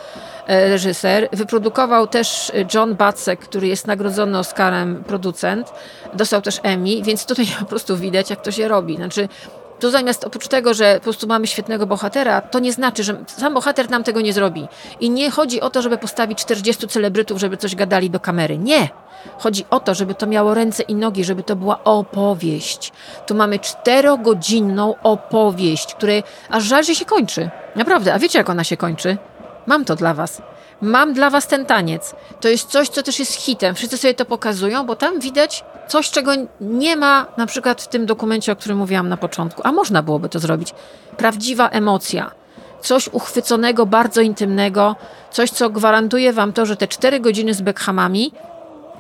e, reżyser. Wyprodukował też John Batzek, który jest nagrodzony Oscarem producent. Dostał też Emmy, więc tutaj <laughs> po prostu widać, jak to się robi. Znaczy, tu zamiast oprócz tego, że po prostu mamy świetnego bohatera, to nie znaczy, że sam bohater nam tego nie zrobi. I nie chodzi o to, żeby postawić 40 celebrytów, żeby coś gadali do kamery. Nie! Chodzi o to, żeby to miało ręce i nogi, żeby to była opowieść. Tu mamy czterogodzinną opowieść, której aż żal, że się kończy. Naprawdę, a wiecie jak ona się kończy? Mam to dla was. Mam dla was ten taniec. To jest coś, co też jest hitem. Wszyscy sobie to pokazują, bo tam widać coś, czego nie ma na przykład w tym dokumencie, o którym mówiłam na początku. A można byłoby to zrobić. Prawdziwa emocja. Coś uchwyconego, bardzo intymnego. Coś, co gwarantuje wam to, że te cztery godziny z Beckhamami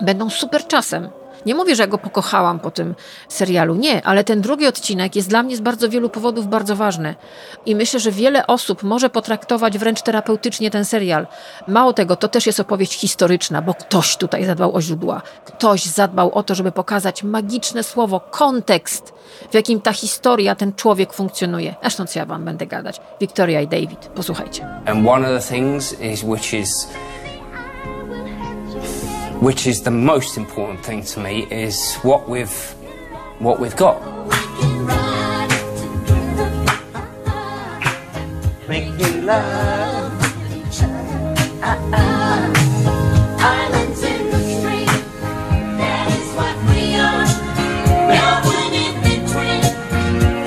będą super czasem. Nie mówię, że ja go pokochałam po tym serialu, nie, ale ten drugi odcinek jest dla mnie z bardzo wielu powodów bardzo ważny. I myślę, że wiele osób może potraktować wręcz terapeutycznie ten serial. Mało tego, to też jest opowieść historyczna, bo ktoś tutaj zadbał o źródła. Ktoś zadbał o to, żeby pokazać magiczne słowo, kontekst, w jakim ta historia, ten człowiek funkcjonuje. Zresztą co ja wam będę gadać. Victoria i David, posłuchajcie. And one of the things is which is which is the most important thing to me is what we've what we've got. Make me love. Islands in the stream. That is what we are. No one in between.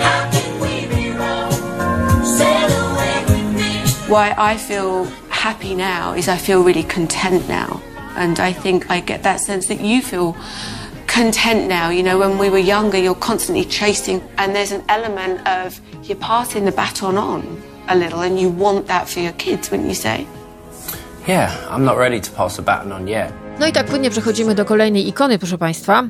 How can we be wrong? Sail away with me. Why I feel happy now is I feel really content now. And I think I get that sense that you feel content now. You know, when we were younger, you're constantly chasing, and there's an element of you're passing the baton on a little, and you want that for your kids, wouldn't you say? Yeah, I'm not ready to pass the baton on yet. No i tak płynnie przechodzimy do kolejnej ikony, proszę Państwa.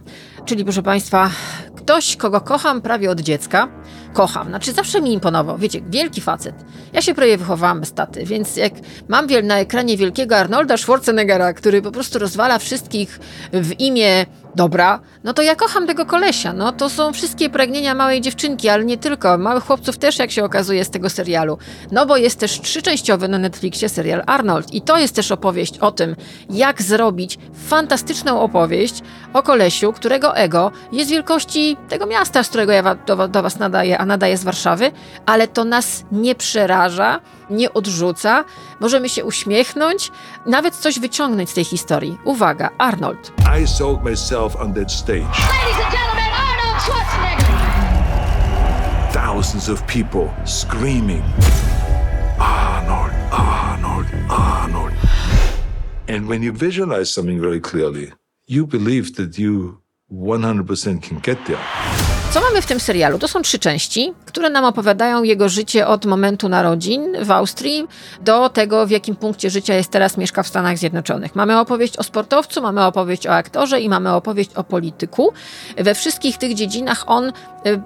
Czyli, proszę Państwa, ktoś, kogo kocham prawie od dziecka. Kocham, znaczy zawsze mi imponował. Wiecie, wielki facet. Ja się prawie wychowałam bez taty, więc jak mam na ekranie wielkiego Arnolda Schwarzeneggera, który po prostu rozwala wszystkich w imię dobra, no to ja kocham tego kolesia. No to są wszystkie pragnienia małej dziewczynki, ale nie tylko. Małych chłopców też, jak się okazuje, z tego serialu. No bo jest też trzyczęściowy na Netflixie serial Arnold. I to jest też opowieść o tym, jak zrobić fantastyczną opowieść o kolesiu, którego ego jest wielkości tego miasta, z którego ja do, do was nadaję, a nadaję z Warszawy, ale to nas nie przeraża, nie odrzuca. Możemy się uśmiechnąć, nawet coś wyciągnąć z tej historii. Uwaga, Arnold. I sold myself on that stage. Ladies and gentlemen, Arnold Schwarzenegger. Thousands of people screaming, Arnold, Arnold, Arnold. And when you visualize something very clearly, you believe that you 100% can get there. Co mamy w tym serialu? To są trzy części, które nam opowiadają jego życie od momentu narodzin w Austrii do tego, w jakim punkcie życia jest teraz, mieszka w Stanach Zjednoczonych. Mamy opowieść o sportowcu, mamy opowieść o aktorze i mamy opowieść o polityku. We wszystkich tych dziedzinach on y,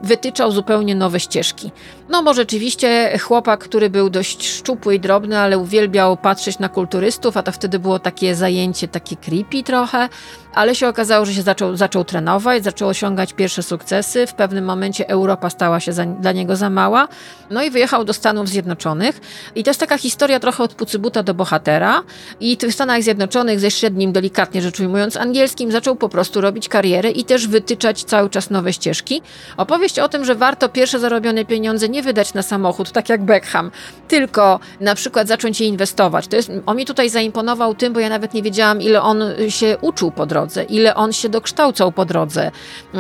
wytyczał zupełnie nowe ścieżki. No bo rzeczywiście chłopak, który był dość szczupły i drobny, ale uwielbiał patrzeć na kulturystów, a to wtedy było takie zajęcie, takie creepy trochę, ale się okazało, że się zaczął, zaczął trenować, zaczął osiągać pierwsze sukcesy. W pewnym momencie Europa stała się za, dla niego za mała. No i wyjechał do Stanów Zjednoczonych. I to jest taka historia trochę od pucybuta do bohatera. I w Stanach Zjednoczonych ze średnim, delikatnie rzecz ujmując, angielskim zaczął po prostu robić karierę i też wytyczać cały czas nowe ścieżki. Opowieść o tym, że warto pierwsze zarobione pieniądze nie wydać na samochód, tak jak Beckham, tylko na przykład zacząć je inwestować. To jest, on mi tutaj zaimponował tym, bo ja nawet nie wiedziałam, ile on się uczył po drodze, ile on się dokształcał po drodze,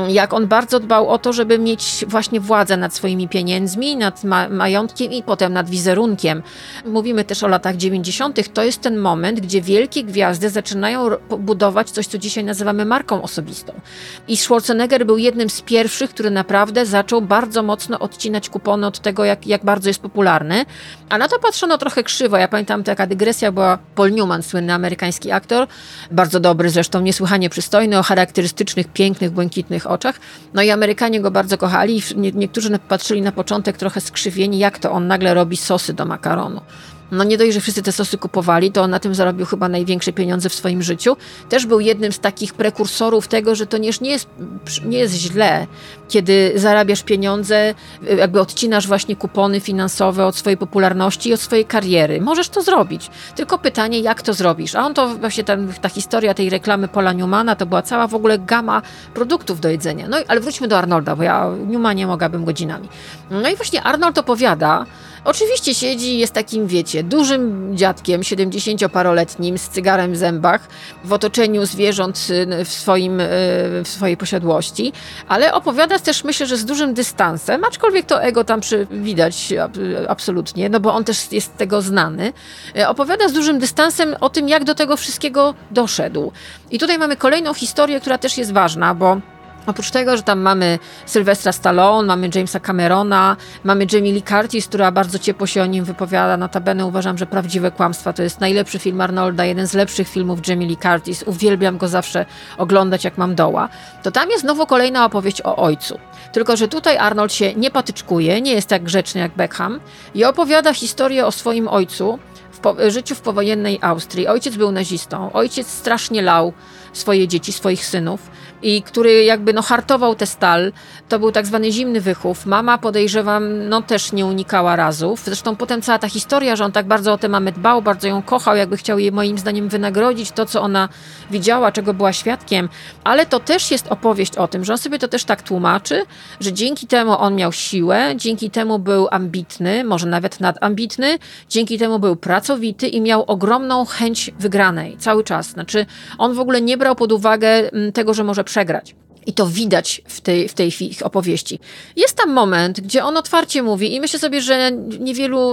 jak on bardzo dbał o to, żeby mieć właśnie władzę nad swoimi pieniędzmi, nad ma majątkiem i potem nad wizerunkiem. Mówimy też o latach 90. To jest ten moment, gdzie wielkie gwiazdy zaczynają budować coś, co dzisiaj nazywamy marką osobistą. I Schwarzenegger był jednym z pierwszych, który naprawdę zaczął bardzo mocno odcinać kupony od tego, jak, jak bardzo jest popularny. A na to patrzono trochę krzywo. Ja pamiętam, taka dygresja była Paul Newman, słynny amerykański aktor, bardzo dobry, zresztą niesłychanie przystojny, o charakterystycznych, pięknych, błękitnych oczach. No i Amerykanie go bardzo kochali. Nie, niektórzy patrzyli na początek trochę skrzywieni, jak to on nagle robi sosy do makaronu. No nie dość, że wszyscy te sosy kupowali, to on na tym zarobił chyba największe pieniądze w swoim życiu. Też był jednym z takich prekursorów tego, że to nie nie jest, nie jest źle, kiedy zarabiasz pieniądze, jakby odcinasz właśnie kupony finansowe od swojej popularności i od swojej kariery. Możesz to zrobić. Tylko pytanie, jak to zrobisz? A on to właśnie ten, ta historia tej reklamy Paula Newmana to była cała w ogóle gama produktów do jedzenia. No ale wróćmy do Arnolda, bo ja Newmanie mogłabym godzinami. No i właśnie Arnold opowiada, Oczywiście siedzi, jest takim, wiecie, dużym dziadkiem, 70-paroletnim, z cygarem w zębach, w otoczeniu zwierząt y, w, swoim, y, w swojej posiadłości, ale opowiada też, myślę, że z dużym dystansem, aczkolwiek to ego tam przy, widać ab- absolutnie, no bo on też jest tego znany. Y, Opowiada z dużym dystansem o tym, jak do tego wszystkiego doszedł. I tutaj mamy kolejną historię, która też jest ważna, bo Oprócz tego, że tam mamy Sylwestra Stallone, mamy Jamesa Camerona, mamy Jamie Lee Curtis, która bardzo ciepło się o nim wypowiada. Notabene uważam, że Prawdziwe Kłamstwa to jest najlepszy film Arnolda, jeden z lepszych filmów Jamie Lee Curtis. Uwielbiam go zawsze oglądać, jak mam doła. To tam jest znowu kolejna opowieść o ojcu. Tylko, że tutaj Arnold się nie patyczkuje, nie jest tak grzeczny jak Beckham i opowiada historię o swoim ojcu, po, życiu w powojennej Austrii. Ojciec był nazistą. Ojciec strasznie lał swoje dzieci, swoich synów i który jakby no hartował tę stal. To był tak zwany zimny wychów. Mama podejrzewam, no też nie unikała razów. Zresztą potem cała ta historia, że on tak bardzo o tę mamę dbał, bardzo ją kochał, jakby chciał jej moim zdaniem wynagrodzić to, co ona widziała, czego była świadkiem. Ale to też jest opowieść o tym, że on sobie to też tak tłumaczy, że dzięki temu on miał siłę, dzięki temu był ambitny, może nawet nadambitny, dzięki temu był pracowity i miał ogromną chęć wygranej cały czas. Znaczy, on w ogóle nie brał pod uwagę mm, tego, że może przegrać. I to widać w tej, w tej ich opowieści. Jest tam moment, gdzie on otwarcie mówi, i myślę sobie, że niewielu,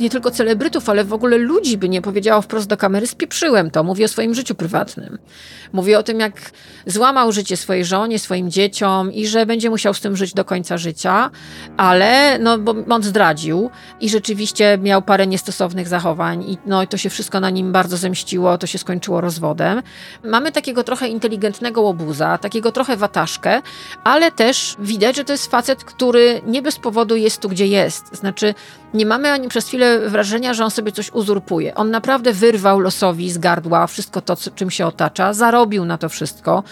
nie tylko celebrytów, ale w ogóle ludzi by nie powiedziało wprost do kamery: spieprzyłem to. Mówi o swoim życiu prywatnym. Mówi o tym, jak złamał życie swojej żonie, swoim dzieciom i że będzie musiał z tym żyć do końca życia, ale no, bo on zdradził i rzeczywiście miał parę niestosownych zachowań, i no, to się wszystko na nim bardzo zemściło, to się skończyło rozwodem. Mamy takiego trochę inteligentnego łobuza, takiego trochę wataszkę, ale też widać, że to jest facet, który nie bez powodu jest tu, gdzie jest. Znaczy, nie mamy ani przez chwilę wrażenia, że on sobie coś uzurpuje. On naprawdę wyrwał losowi z gardła wszystko to, czym się otacza, zarobił na to wszystko,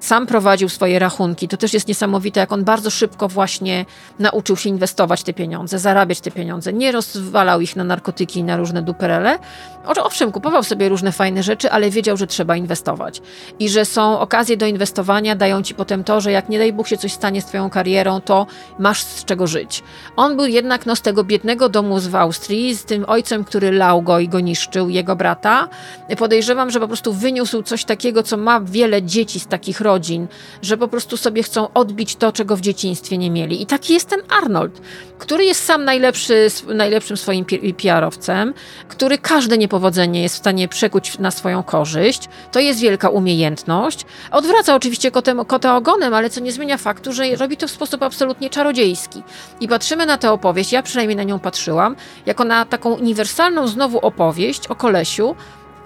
sam prowadził swoje rachunki. To też jest niesamowite, jak on bardzo szybko właśnie nauczył się inwestować te pieniądze, zarabiać te pieniądze. Nie rozwalał ich na narkotyki i na różne duperele. Owszem, kupował sobie różne fajne rzeczy, ale wiedział, że trzeba inwestować. I że są okazje do inwestowania, dają ci potem to, że jak nie daj Bóg się coś stanie z twoją karierą, to masz z czego żyć. On był jednak no, z tego biednego domu z w Austrii, z tym ojcem, który lał go i go niszczył, jego brata. Podejrzewam, że po prostu wyniósł coś takiego, co ma wiele dzieci z takich rodzin, że po prostu sobie chcą odbić to, czego w dzieciństwie nie mieli. I taki jest ten Arnold, który jest sam najlepszy, najlepszym swoim PR-owcem, który każde niepowodzenie jest w stanie przekuć na swoją korzyść. To jest wielka umiejętność. Odwraca oczywiście kotem, kota ogonem, ale co nie zmienia faktu, że robi to w sposób absolutnie czarodziejski. I patrzymy na tę opowieść, ja przynajmniej na nią patrzyłam, jako na taką uniwersalną znowu opowieść o kolesiu,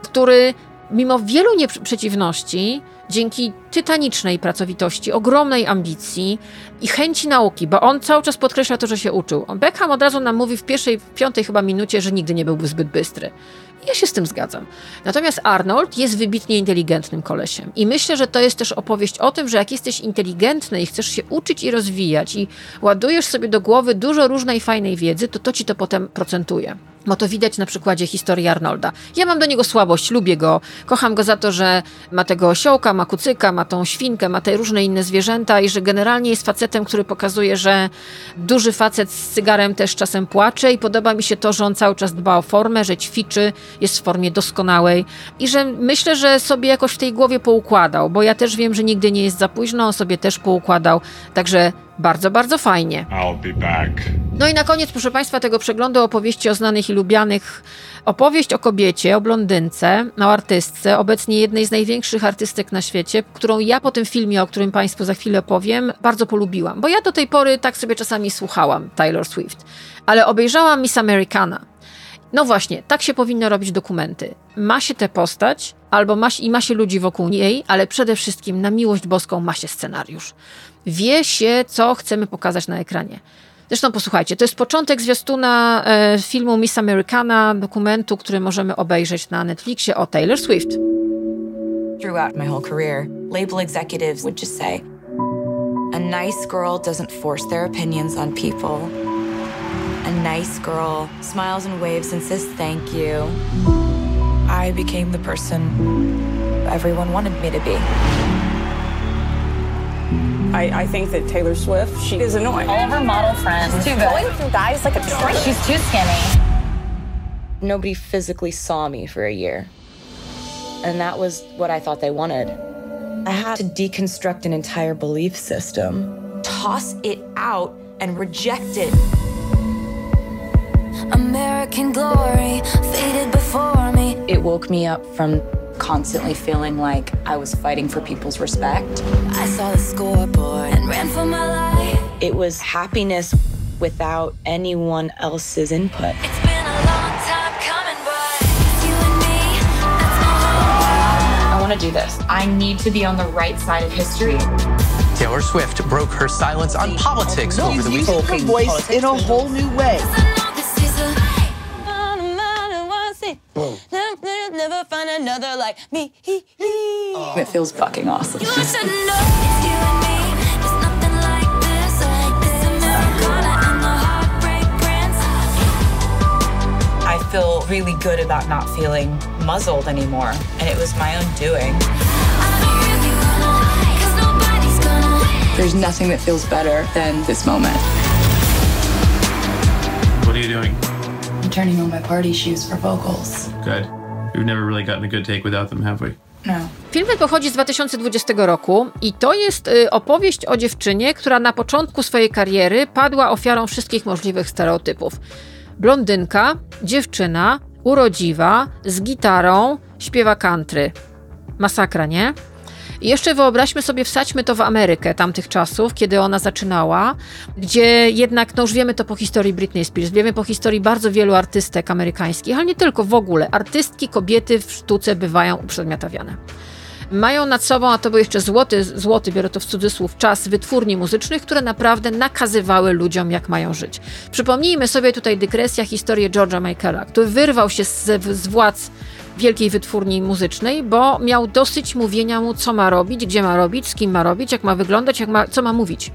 który mimo wielu nieprzeciwności, dzięki tytanicznej pracowitości, ogromnej ambicji i chęci nauki, bo on cały czas podkreśla to, że się uczył. Beckham od razu nam mówi w pierwszej, piątej chyba minucie, że nigdy nie byłby zbyt bystry. Ja się z tym zgadzam. Natomiast Arnold jest wybitnie inteligentnym kolesiem. I myślę, że to jest też opowieść o tym, że jak jesteś inteligentny i chcesz się uczyć i rozwijać i ładujesz sobie do głowy dużo różnej fajnej wiedzy, to to ci to potem procentuje. Bo to widać na przykładzie historii Arnolda. Ja mam do niego słabość, lubię go. Kocham go za to, że ma tego osiołka, ma kucyka, ma tą świnkę, ma te różne inne zwierzęta i że generalnie jest facetem, który pokazuje, że duży facet z cygarem też czasem płacze i podoba mi się to, że on cały czas dba o formę, że ćwiczy, jest w formie doskonałej i że myślę, że sobie jakoś w tej głowie poukładał, bo ja też wiem, że nigdy nie jest za późno, on sobie też poukładał. Także bardzo, bardzo fajnie. I'll be back. No i na koniec, proszę Państwa, tego przeglądu opowieści o znanych i lubianych. Opowieść o kobiecie, o blondynce, o artystce, obecnie jednej z największych artystek na świecie, którą ja po tym filmie, o którym Państwu za chwilę powiem, bardzo polubiłam. Bo ja do tej pory tak sobie czasami słuchałam Taylor Swift, ale obejrzałam Miss Americana. No właśnie, tak się powinno robić dokumenty. Ma się tę postać, albo ma, się- i ma się ludzi wokół niej, ale przede wszystkim na miłość boską ma się scenariusz. Wie się, co chcemy pokazać na ekranie. Zresztą posłuchajcie, to jest początek zwiastuna e, filmu Miss Americana, dokumentu, który możemy obejrzeć na Netflixie o Taylor Swift. Throughout my whole career, label executives would just say, a nice girl doesn't force their opinions on people. A nice girl smiles and waves and says thank you. I became the person everyone wanted me to be. I, I think that Taylor Swift, she is annoying. All of her model friends. Too good. Going through guys like a train. She's too skinny. Nobody physically saw me for a year. And that was what I thought they wanted. I had to deconstruct an entire belief system, toss it out, and reject it. American glory faded before me. It woke me up from constantly feeling like I was fighting for people's respect. I saw the scoreboard and ran for my life. It was happiness without anyone else's input. I want to do this. I need to be on the right side of history. Taylor Swift broke her silence on politics over the weekend. her voice in a whole new way. Never find another like me. Oh. It feels fucking awesome. I feel really good about not feeling muzzled anymore, and it was my own doing. There's nothing that feels better than this moment. What are you doing? I'm turning on my party shoes for vocals. Good. We've never really gotten a good take without them, have we? No. Film ten pochodzi z 2020 roku i to jest y, opowieść o dziewczynie, która na początku swojej kariery padła ofiarą wszystkich możliwych stereotypów. Blondynka, dziewczyna, urodziwa, z gitarą, śpiewa country. Masakra, nie? I jeszcze wyobraźmy sobie, wsadźmy to w Amerykę tamtych czasów, kiedy ona zaczynała, gdzie jednak, no już wiemy to po historii Britney Spears, wiemy po historii bardzo wielu artystek amerykańskich, ale nie tylko, w ogóle. Artystki, kobiety w sztuce bywają uprzedmiotawiane. Mają nad sobą, a to był jeszcze złoty, złoty, biorę to w cudzysłów, czas wytwórni muzycznych, które naprawdę nakazywały ludziom, jak mają żyć. Przypomnijmy sobie tutaj dygresja historię George'a Michaela, który wyrwał się z, z władz wielkiej wytwórni muzycznej, bo miał dosyć mówienia mu, co ma robić, gdzie ma robić, z kim ma robić, jak ma wyglądać, jak ma, co ma mówić.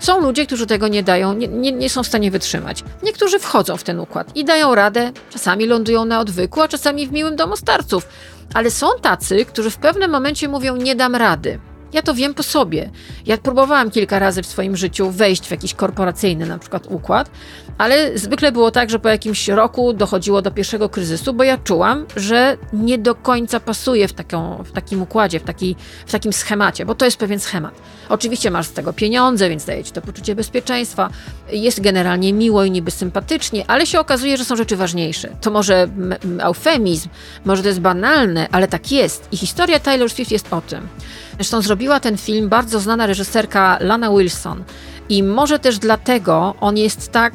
Są ludzie, którzy tego nie dają, nie, nie, nie są w stanie wytrzymać. Niektórzy wchodzą w ten układ i dają radę, czasami lądują na odwyku, a czasami w miłym domu starców. Ale są tacy, którzy w pewnym momencie mówią: Nie dam rady. Ja to wiem po sobie. Ja próbowałam kilka razy w swoim życiu wejść w jakiś korporacyjny na przykład układ, ale zwykle było tak, że po jakimś roku dochodziło do pierwszego kryzysu, bo ja czułam, że nie do końca pasuje w, taką, w takim układzie, w, taki, w takim schemacie, bo to jest pewien schemat. Oczywiście masz z tego pieniądze, więc daje ci to poczucie bezpieczeństwa. Jest generalnie miło i niby sympatycznie, ale się okazuje, że są rzeczy ważniejsze. To może eufemizm, może to jest banalne, ale tak jest. I historia Taylor Swift jest o tym. Zresztą zrobiła ten film bardzo znana reżyserka Lana Wilson. I może też dlatego on jest tak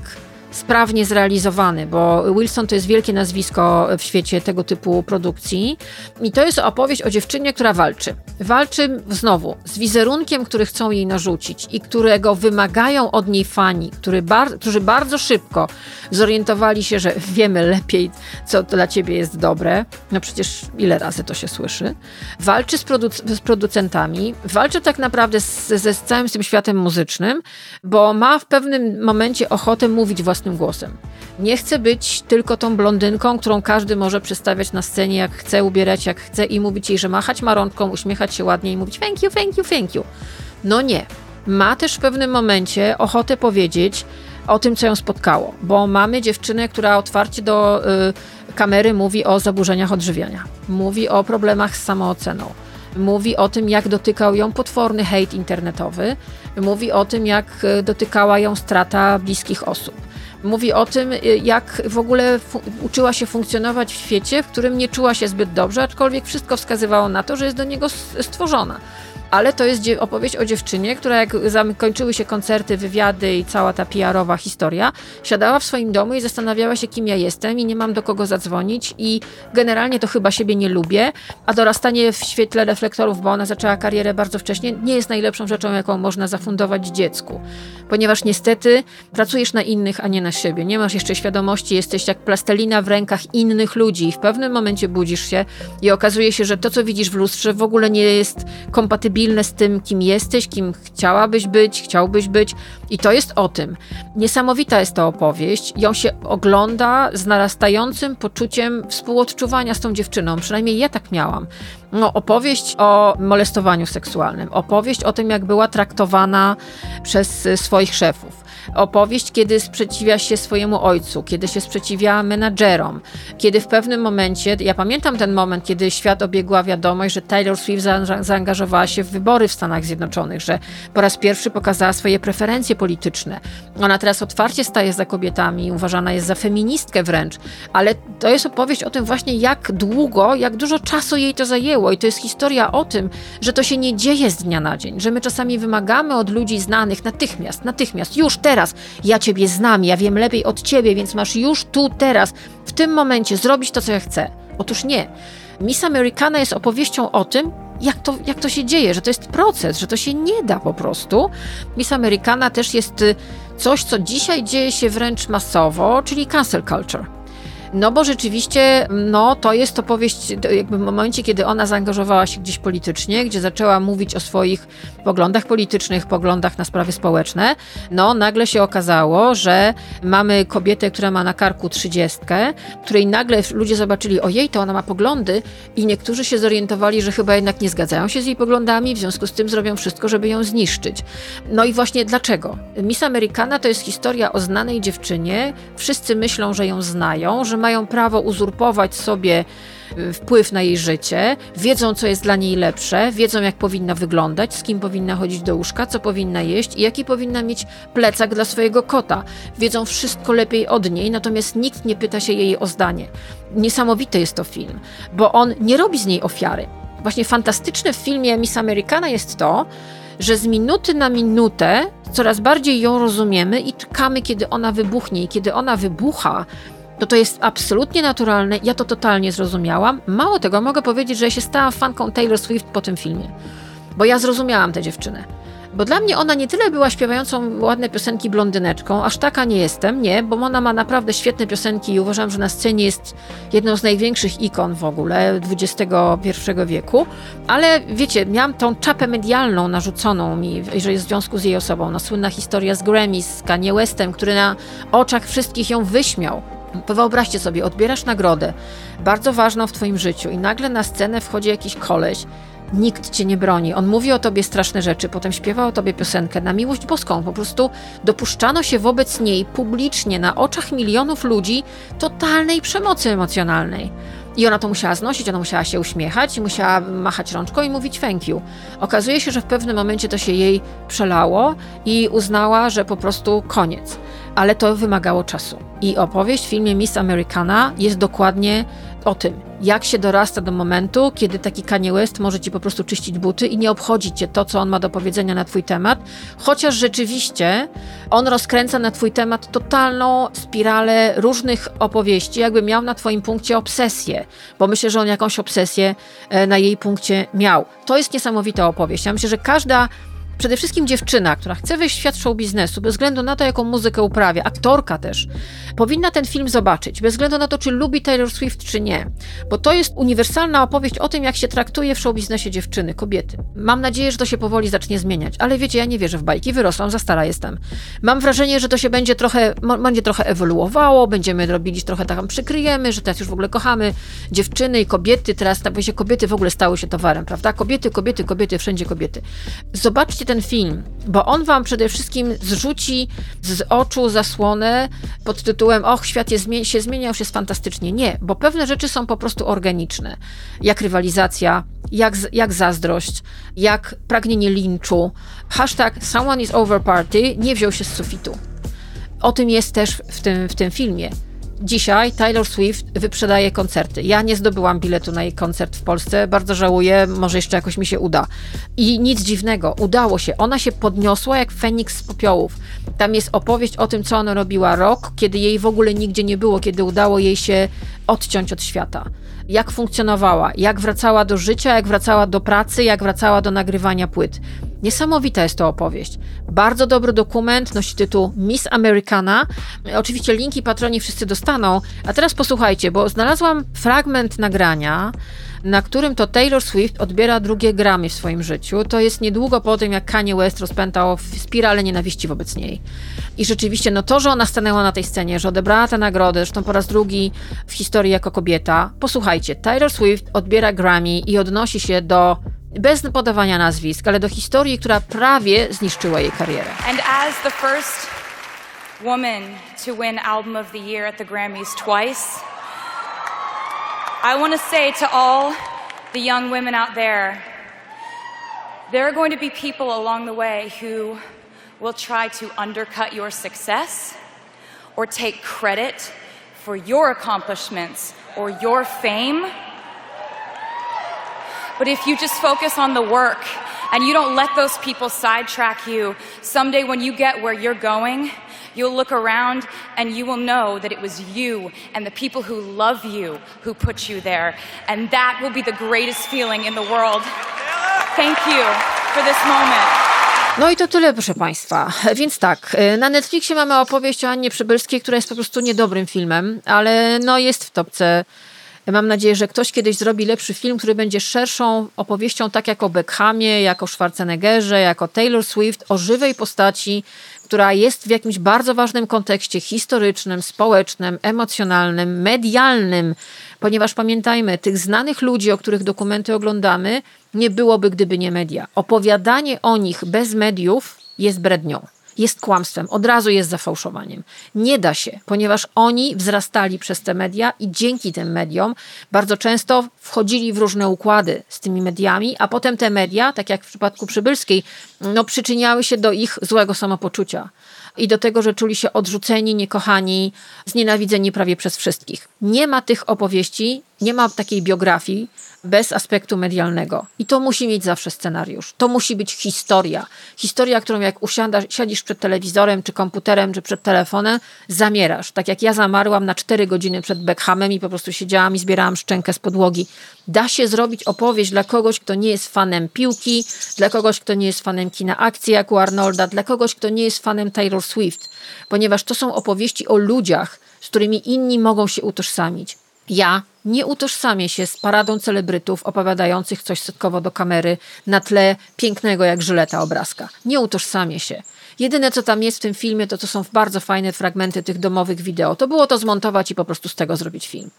sprawnie zrealizowany, bo Wilson to jest wielkie nazwisko w świecie tego typu produkcji. I to jest opowieść o dziewczynie, która walczy. Walczy znowu z wizerunkiem, który chcą jej narzucić i którego wymagają od niej fani, który bar którzy bardzo szybko zorientowali się, że wiemy lepiej, co dla ciebie jest dobre. No przecież ile razy to się słyszy. Walczy z, z producentami, walczy tak naprawdę z, z całym tym światem muzycznym, bo ma w pewnym momencie ochotę mówić własnym głosem. Nie chce być tylko tą blondynką, którą każdy może przedstawiać na scenie, jak chce, ubierać jak chce i mówić jej, że machać ma rączką, uśmiechać się ładnie i mówić thank you, thank you, thank you. No nie. Ma też w pewnym momencie ochotę powiedzieć o tym, co ją spotkało, bo mamy dziewczynę, która otwarcie do y, kamery mówi o zaburzeniach odżywiania, mówi o problemach z samooceną, mówi o tym, jak dotykał ją potworny hejt internetowy, mówi o tym, jak y, dotykała ją strata bliskich osób. Mówi o tym, y, jak w ogóle uczyła się funkcjonować w świecie, w którym nie czuła się zbyt dobrze, aczkolwiek wszystko wskazywało na to, że jest do niego stworzona. Ale to jest opowieść o dziewczynie, która jak zam- kończyły się koncerty, wywiady i cała ta PR-owa historia, siadała w swoim domu i zastanawiała się, kim ja jestem i nie mam do kogo zadzwonić i generalnie to chyba siebie nie lubię, a dorastanie w świetle reflektorów, bo ona zaczęła karierę bardzo wcześnie, nie jest najlepszą rzeczą, jaką można zafundować dziecku, ponieważ niestety pracujesz na innych, a nie na siebie. Nie masz jeszcze świadomości, jesteś jak plastelina w rękach innych ludzi i w pewnym momencie budzisz się i okazuje się, że to, co widzisz w lustrze, w ogóle nie jest kompatybilne z tym, kim jesteś, kim chciałabyś być, chciałbyś być. I to jest o tym. Niesamowita jest ta opowieść. Ją się ogląda z narastającym poczuciem współodczuwania z tą dziewczyną. Przynajmniej ja tak miałam. No, opowieść o molestowaniu seksualnym, opowieść o tym, jak była traktowana przez y, swoich szefów. Opowieść, kiedy sprzeciwia się swojemu ojcu, kiedy się sprzeciwia menadżerom, kiedy w pewnym momencie, ja pamiętam ten moment, kiedy świat obiegła wiadomość, że Taylor Swift za- zaangażowała się w wybory w Stanach Zjednoczonych, że po raz pierwszy pokazała swoje preferencje polityczne. Ona teraz otwarcie staje za kobietami, uważana jest za feministkę wręcz, ale to jest opowieść o tym właśnie, jak długo, jak dużo czasu jej to zajęło i to jest historia o tym, że to się nie dzieje z dnia na dzień, że my czasami wymagamy od ludzi znanych natychmiast, natychmiast, już teraz, ja ciebie znam, ja wiem lepiej od ciebie, więc masz już tu, teraz, w tym momencie zrobić to, co ja chcę. Otóż nie. Miss Americana jest opowieścią o tym, jak to, jak to się dzieje, że to jest proces, że to się nie da po prostu. Miss Americana też jest y, coś, co dzisiaj dzieje się wręcz masowo, czyli cancel culture. No bo rzeczywiście, no to jest opowieść, jakby w momencie, kiedy ona zaangażowała się gdzieś politycznie, gdzie zaczęła mówić o swoich poglądach politycznych, poglądach na sprawy społeczne, no nagle się okazało, że mamy kobietę, która ma na karku trzydziestkę, której nagle ludzie zobaczyli, ojej, to ona ma poglądy i niektórzy się zorientowali, że chyba jednak nie zgadzają się z jej poglądami, w związku z tym zrobią wszystko, żeby ją zniszczyć. No i właśnie dlaczego? Miss Americana to jest historia o znanej dziewczynie, wszyscy myślą, że ją znają, że mają prawo uzurpować sobie y, wpływ na jej życie, wiedzą, co jest dla niej lepsze, wiedzą, jak powinna wyglądać, z kim powinna chodzić do łóżka, co powinna jeść i jaki powinna mieć plecak dla swojego kota. Wiedzą wszystko lepiej od niej, natomiast nikt nie pyta się jej o zdanie. Niesamowity jest to film, bo on nie robi z niej ofiary. Właśnie fantastyczne w filmie Miss Americana jest to, że z minuty na minutę coraz bardziej ją rozumiemy i czekamy, kiedy ona wybuchnie. I kiedy ona wybucha, to to jest absolutnie naturalne. Ja to totalnie zrozumiałam. Mało tego, mogę powiedzieć, że ja się stałam fanką Taylor Swift po tym filmie. Bo ja zrozumiałam tę dziewczynę. Bo dla mnie ona nie tyle była śpiewającą ładne piosenki blondyneczką, aż taka nie jestem, nie, bo ona ma naprawdę świetne piosenki i uważam, że na scenie jest jedną z największych ikon w ogóle XXI wieku. Ale wiecie, miałam tą czapę medialną narzuconą mi, że jest w związku z jej osobą. No, słynna historia z Grammy, z Kanye Westem, który na oczach wszystkich ją wyśmiał. Wyobraźcie sobie, odbierasz nagrodę, bardzo ważną w twoim życiu i nagle na scenę wchodzi jakiś koleś, nikt cię nie broni, on mówi o tobie straszne rzeczy, potem śpiewa o tobie piosenkę na miłość boską, po prostu dopuszczano się wobec niej publicznie, na oczach milionów ludzi, totalnej przemocy emocjonalnej. I ona to musiała znosić, ona musiała się uśmiechać musiała machać rączką i mówić thank you. Okazuje się, że w pewnym momencie to się jej przelało i uznała, że po prostu koniec. Ale to wymagało czasu. I opowieść w filmie Miss Americana jest dokładnie o tym, jak się dorasta do momentu, kiedy taki Kanye West może ci po prostu czyścić buty i nie obchodzi cię to, co on ma do powiedzenia na twój temat, chociaż rzeczywiście on rozkręca na twój temat totalną spiralę różnych opowieści, jakby miał na twoim punkcie obsesję, bo myślę, że on jakąś obsesję e, na jej punkcie miał. To jest niesamowita opowieść. Ja myślę, że każda Przede wszystkim dziewczyna, która chce wejść w świat show biznesu, bez względu na to, jaką muzykę uprawia, aktorka też, powinna ten film zobaczyć, bez względu na to, czy lubi Taylor Swift, czy nie. Bo to jest uniwersalna opowieść o tym, jak się traktuje w show biznesie dziewczyny, kobiety. Mam nadzieję, że to się powoli zacznie zmieniać, ale wiecie, ja nie wierzę w bajki, wyrosłam, za stara jestem. Mam wrażenie, że to się będzie trochę, będzie trochę ewoluowało, będziemy robili trochę tam przykryjemy, że teraz już w ogóle kochamy dziewczyny i kobiety, teraz się kobiety w ogóle stały się towarem, prawda? Kobiety, kobiety, kobiety, wszędzie kobiety. Zobaczcie ten film, bo on wam przede wszystkim zrzuci z oczu zasłonę pod tytułem Och, świat się zmienia, już jest fantastycznie. Nie, bo pewne rzeczy są po prostu organiczne. Jak rywalizacja, jak, jak zazdrość, jak pragnienie linczu. Hashtag someone is over party nie wziął się z sufitu. O tym jest też w tym, w tym filmie. Dzisiaj Taylor Swift wyprzedaje koncerty. Ja nie zdobyłam biletu na jej koncert w Polsce, bardzo żałuję, może jeszcze jakoś mi się uda. I nic dziwnego, udało się. Ona się podniosła jak Feniks z popiołów. Tam jest opowieść o tym, co ona robiła rok, kiedy jej w ogóle nigdzie nie było, kiedy udało jej się odciąć od świata. Jak funkcjonowała, jak wracała do życia, jak wracała do pracy, jak wracała do nagrywania płyt. Niesamowita jest to opowieść. Bardzo dobry dokument, nosi tytuł Miss Americana. Oczywiście linki patroni wszyscy dostaną. A teraz posłuchajcie, bo znalazłam fragment nagrania, na którym to Taylor Swift odbiera drugie Grammy w swoim życiu. To jest niedługo po tym, jak Kanye West rozpętał spiralę nienawiści wobec niej. I rzeczywiście, no to, że ona stanęła na tej scenie, że odebrała tę nagrodę, zresztą po raz drugi w historii jako kobieta. Posłuchajcie, Taylor Swift odbiera Grammy i odnosi się do bez podawania nazwisk, ale do historii, która prawie zniszczyła jej karierę. And as the first woman to win Album of the Year at the Grammys twice, I want to say to all the young women out there there are going to be people along the way who will try to undercut your success or take credit for your accomplishments or your fame. But if you just focus on the work and you don't let those people sidetrack you, someday when you get where you're going, you'll look around and you will know that it was you and the people who love you who put you there. And that will be the greatest feeling in the world. Thank you for this moment. No i to tyle, proszę Państwa. Więc tak, na Netflixie mamy opowieść o Annie Przybylskiej, która jest po prostu niedobrym filmem, ale no jest w topce. Mam nadzieję, że ktoś kiedyś zrobi lepszy film, który będzie szerszą opowieścią, tak jak o Beckhamie, jak o Schwarzeneggerze, jak o Taylor Swift, o żywej postaci, która jest w jakimś bardzo ważnym kontekście historycznym, społecznym, emocjonalnym, medialnym, ponieważ pamiętajmy, tych znanych ludzi, o których dokumenty oglądamy, nie byłoby, gdyby nie media. Opowiadanie o nich bez mediów jest brednią. Jest kłamstwem, od razu jest zafałszowaniem. Nie da się, ponieważ oni wzrastali przez te media i dzięki tym mediom bardzo często wchodzili w różne układy z tymi mediami, a potem te media, tak jak w przypadku Przybylskiej, no, przyczyniały się do ich złego samopoczucia i do tego, że czuli się odrzuceni, niekochani, znienawidzeni prawie przez wszystkich. Nie ma tych opowieści, nie ma takiej biografii bez aspektu medialnego. I to musi mieć zawsze scenariusz. To musi być historia. Historia, którą jak usiada, siadzisz przed telewizorem, czy komputerem, czy przed telefonem, zamierasz. Tak jak ja zamarłam na 4 godziny przed Beckhamem i po prostu siedziałam i zbierałam szczękę z podłogi. Da się zrobić opowieść dla kogoś, kto nie jest fanem piłki, dla kogoś, kto nie jest fanem kina akcji jak u Arnolda, dla kogoś, kto nie jest fanem Taylor Swift. Ponieważ to są opowieści o ludziach, z którymi inni mogą się utożsamić. Ja nie utożsamię się z paradą celebrytów opowiadających coś setkowo do kamery na tle pięknego jak żyleta obrazka. Nie utożsamię się. Jedyne, co tam jest w tym filmie, to to są bardzo fajne fragmenty tych domowych wideo. To było to zmontować i po prostu z tego zrobić film.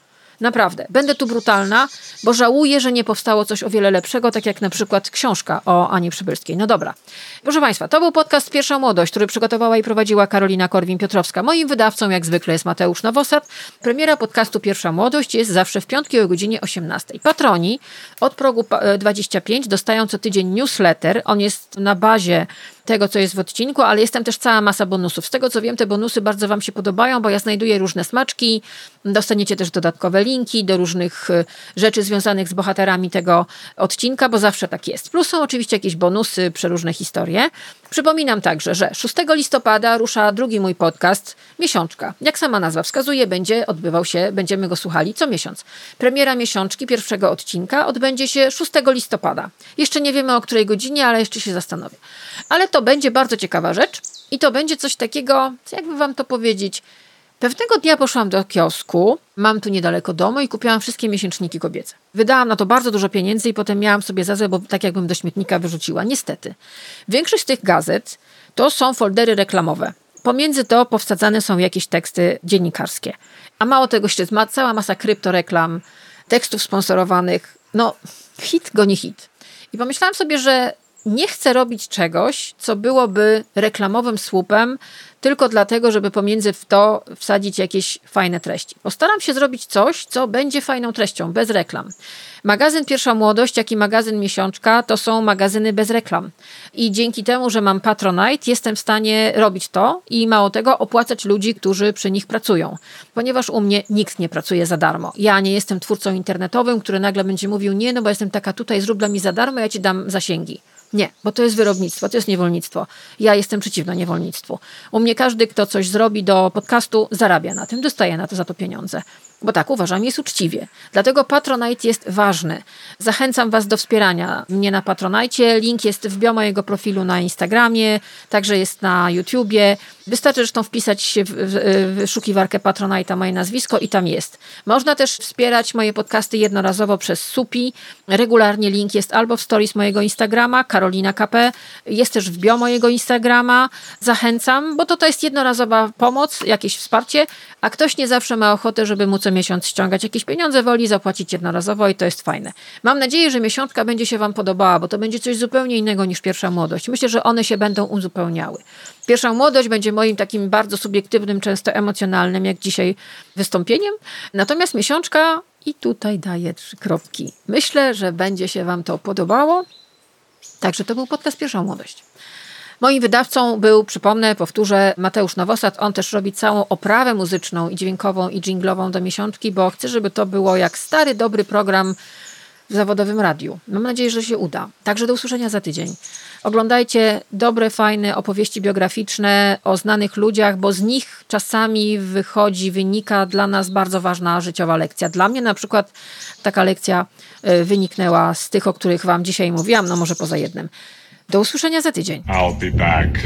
Naprawdę. Będę tu brutalna, bo żałuję, że nie powstało coś o wiele lepszego, tak jak na przykład książka o Ani Przybylskiej. No dobra. Proszę Państwa, to był podcast Pierwsza Młodość, który przygotowała i prowadziła Karolina Korwin-Piotrowska. Moim wydawcą, jak zwykle, jest Mateusz Nowosad. Premiera podcastu Pierwsza Młodość jest zawsze w piątki o godzinie 18. Patroni od progu pa- 25 dostają co tydzień newsletter. On jest na bazie tego, co jest w odcinku, ale jest tam też cała masa bonusów. Z tego, co wiem, te bonusy bardzo Wam się podobają, bo ja znajduję różne smaczki. Dostaniecie też dodatkowe linki do różnych y, rzeczy związanych z bohaterami tego odcinka, bo zawsze tak jest. Plus są oczywiście jakieś bonusy, przeróżne historie. Przypominam także, że 6 listopada rusza drugi mój podcast, Miesiączka. Jak sama nazwa wskazuje, będzie odbywał się, będziemy go słuchali co miesiąc. Premiera Miesiączki, pierwszego odcinka, odbędzie się 6 listopada. Jeszcze nie wiemy o której godzinie, ale jeszcze się zastanowię. Ale to będzie bardzo ciekawa rzecz i to będzie coś takiego, jakby wam to powiedzieć, Pewnego dnia poszłam do kiosku, mam tu niedaleko domu i kupiłam wszystkie miesięczniki kobiece. Wydałam na to bardzo dużo pieniędzy i potem miałam sobie za złe, bo tak jakbym do śmietnika wyrzuciła. Niestety. Większość z tych gazet to są foldery reklamowe. Pomiędzy to powsadzane są jakieś teksty dziennikarskie. A mało tego, jeszcze ma cała masa kryptoreklam, tekstów sponsorowanych. No, hit goni hit. I pomyślałam sobie, że nie chcę robić czegoś, co byłoby reklamowym słupem, tylko dlatego, żeby pomiędzy w to wsadzić jakieś fajne treści. Postaram się zrobić coś, co będzie fajną treścią, bez reklam. Magazyn Pierwsza Młodość, jak i magazyn Miesiączka to są magazyny bez reklam. I dzięki temu, że mam Patronite, jestem w stanie robić to i mało tego, opłacać ludzi, którzy przy nich pracują. Ponieważ u mnie nikt nie pracuje za darmo. Ja nie jestem twórcą internetowym, który nagle będzie mówił, nie, no bo jestem taka tutaj, zrób dla mnie za darmo, ja ci dam zasięgi. Nie, bo to jest wyrobnictwo, to jest niewolnictwo. Ja jestem przeciwna niewolnictwu. U mnie każdy, kto coś zrobi do podcastu, zarabia na tym, dostaje na to za to pieniądze. Bo tak uważam, jest uczciwie. Dlatego Patronite jest ważny. Zachęcam Was do wspierania mnie na Patronite. Link jest w bio mojego profilu na Instagramie, także jest na YouTubie. Wystarczy zresztą wpisać w wyszukiwarkę Patronite'a moje nazwisko i tam jest. Można też wspierać moje podcasty jednorazowo przez Supi. Regularnie link jest albo w stories mojego Instagrama, Karolina KP, jest też w bio mojego Instagrama. Zachęcam, bo to, to jest jednorazowa pomoc, jakieś wsparcie, a ktoś nie zawsze ma ochotę, żeby mu co miesiąc ściągać jakieś pieniądze, woli zapłacić jednorazowo i to jest fajne. Mam nadzieję, że miesiączka będzie się Wam podobała, bo to będzie coś zupełnie innego niż pierwsza młodość. Myślę, że one się będą uzupełniały. Pierwsza młodość będzie moim takim bardzo subiektywnym, często emocjonalnym, jak dzisiaj, wystąpieniem. Natomiast miesiączka i tutaj daję trzy kropki. Myślę, że będzie się Wam to podobało. Także to był podcast Pierwsza Młodość. Moim wydawcą był, przypomnę, powtórzę, Mateusz Nowosad. On też robi całą oprawę muzyczną i dźwiękową i dżinglową do miesiączki, bo chcę, żeby to było jak stary, dobry program w zawodowym radiu. Mam nadzieję, że się uda. Także do usłyszenia za tydzień. Oglądajcie dobre, fajne opowieści biograficzne o znanych ludziach, bo z nich czasami wychodzi, wynika dla nas bardzo ważna życiowa lekcja. Dla mnie na przykład taka lekcja y, wyniknęła z tych, o których Wam dzisiaj mówiłam, no może poza jednym. Do usłyszenia za tydzień. I'll be back.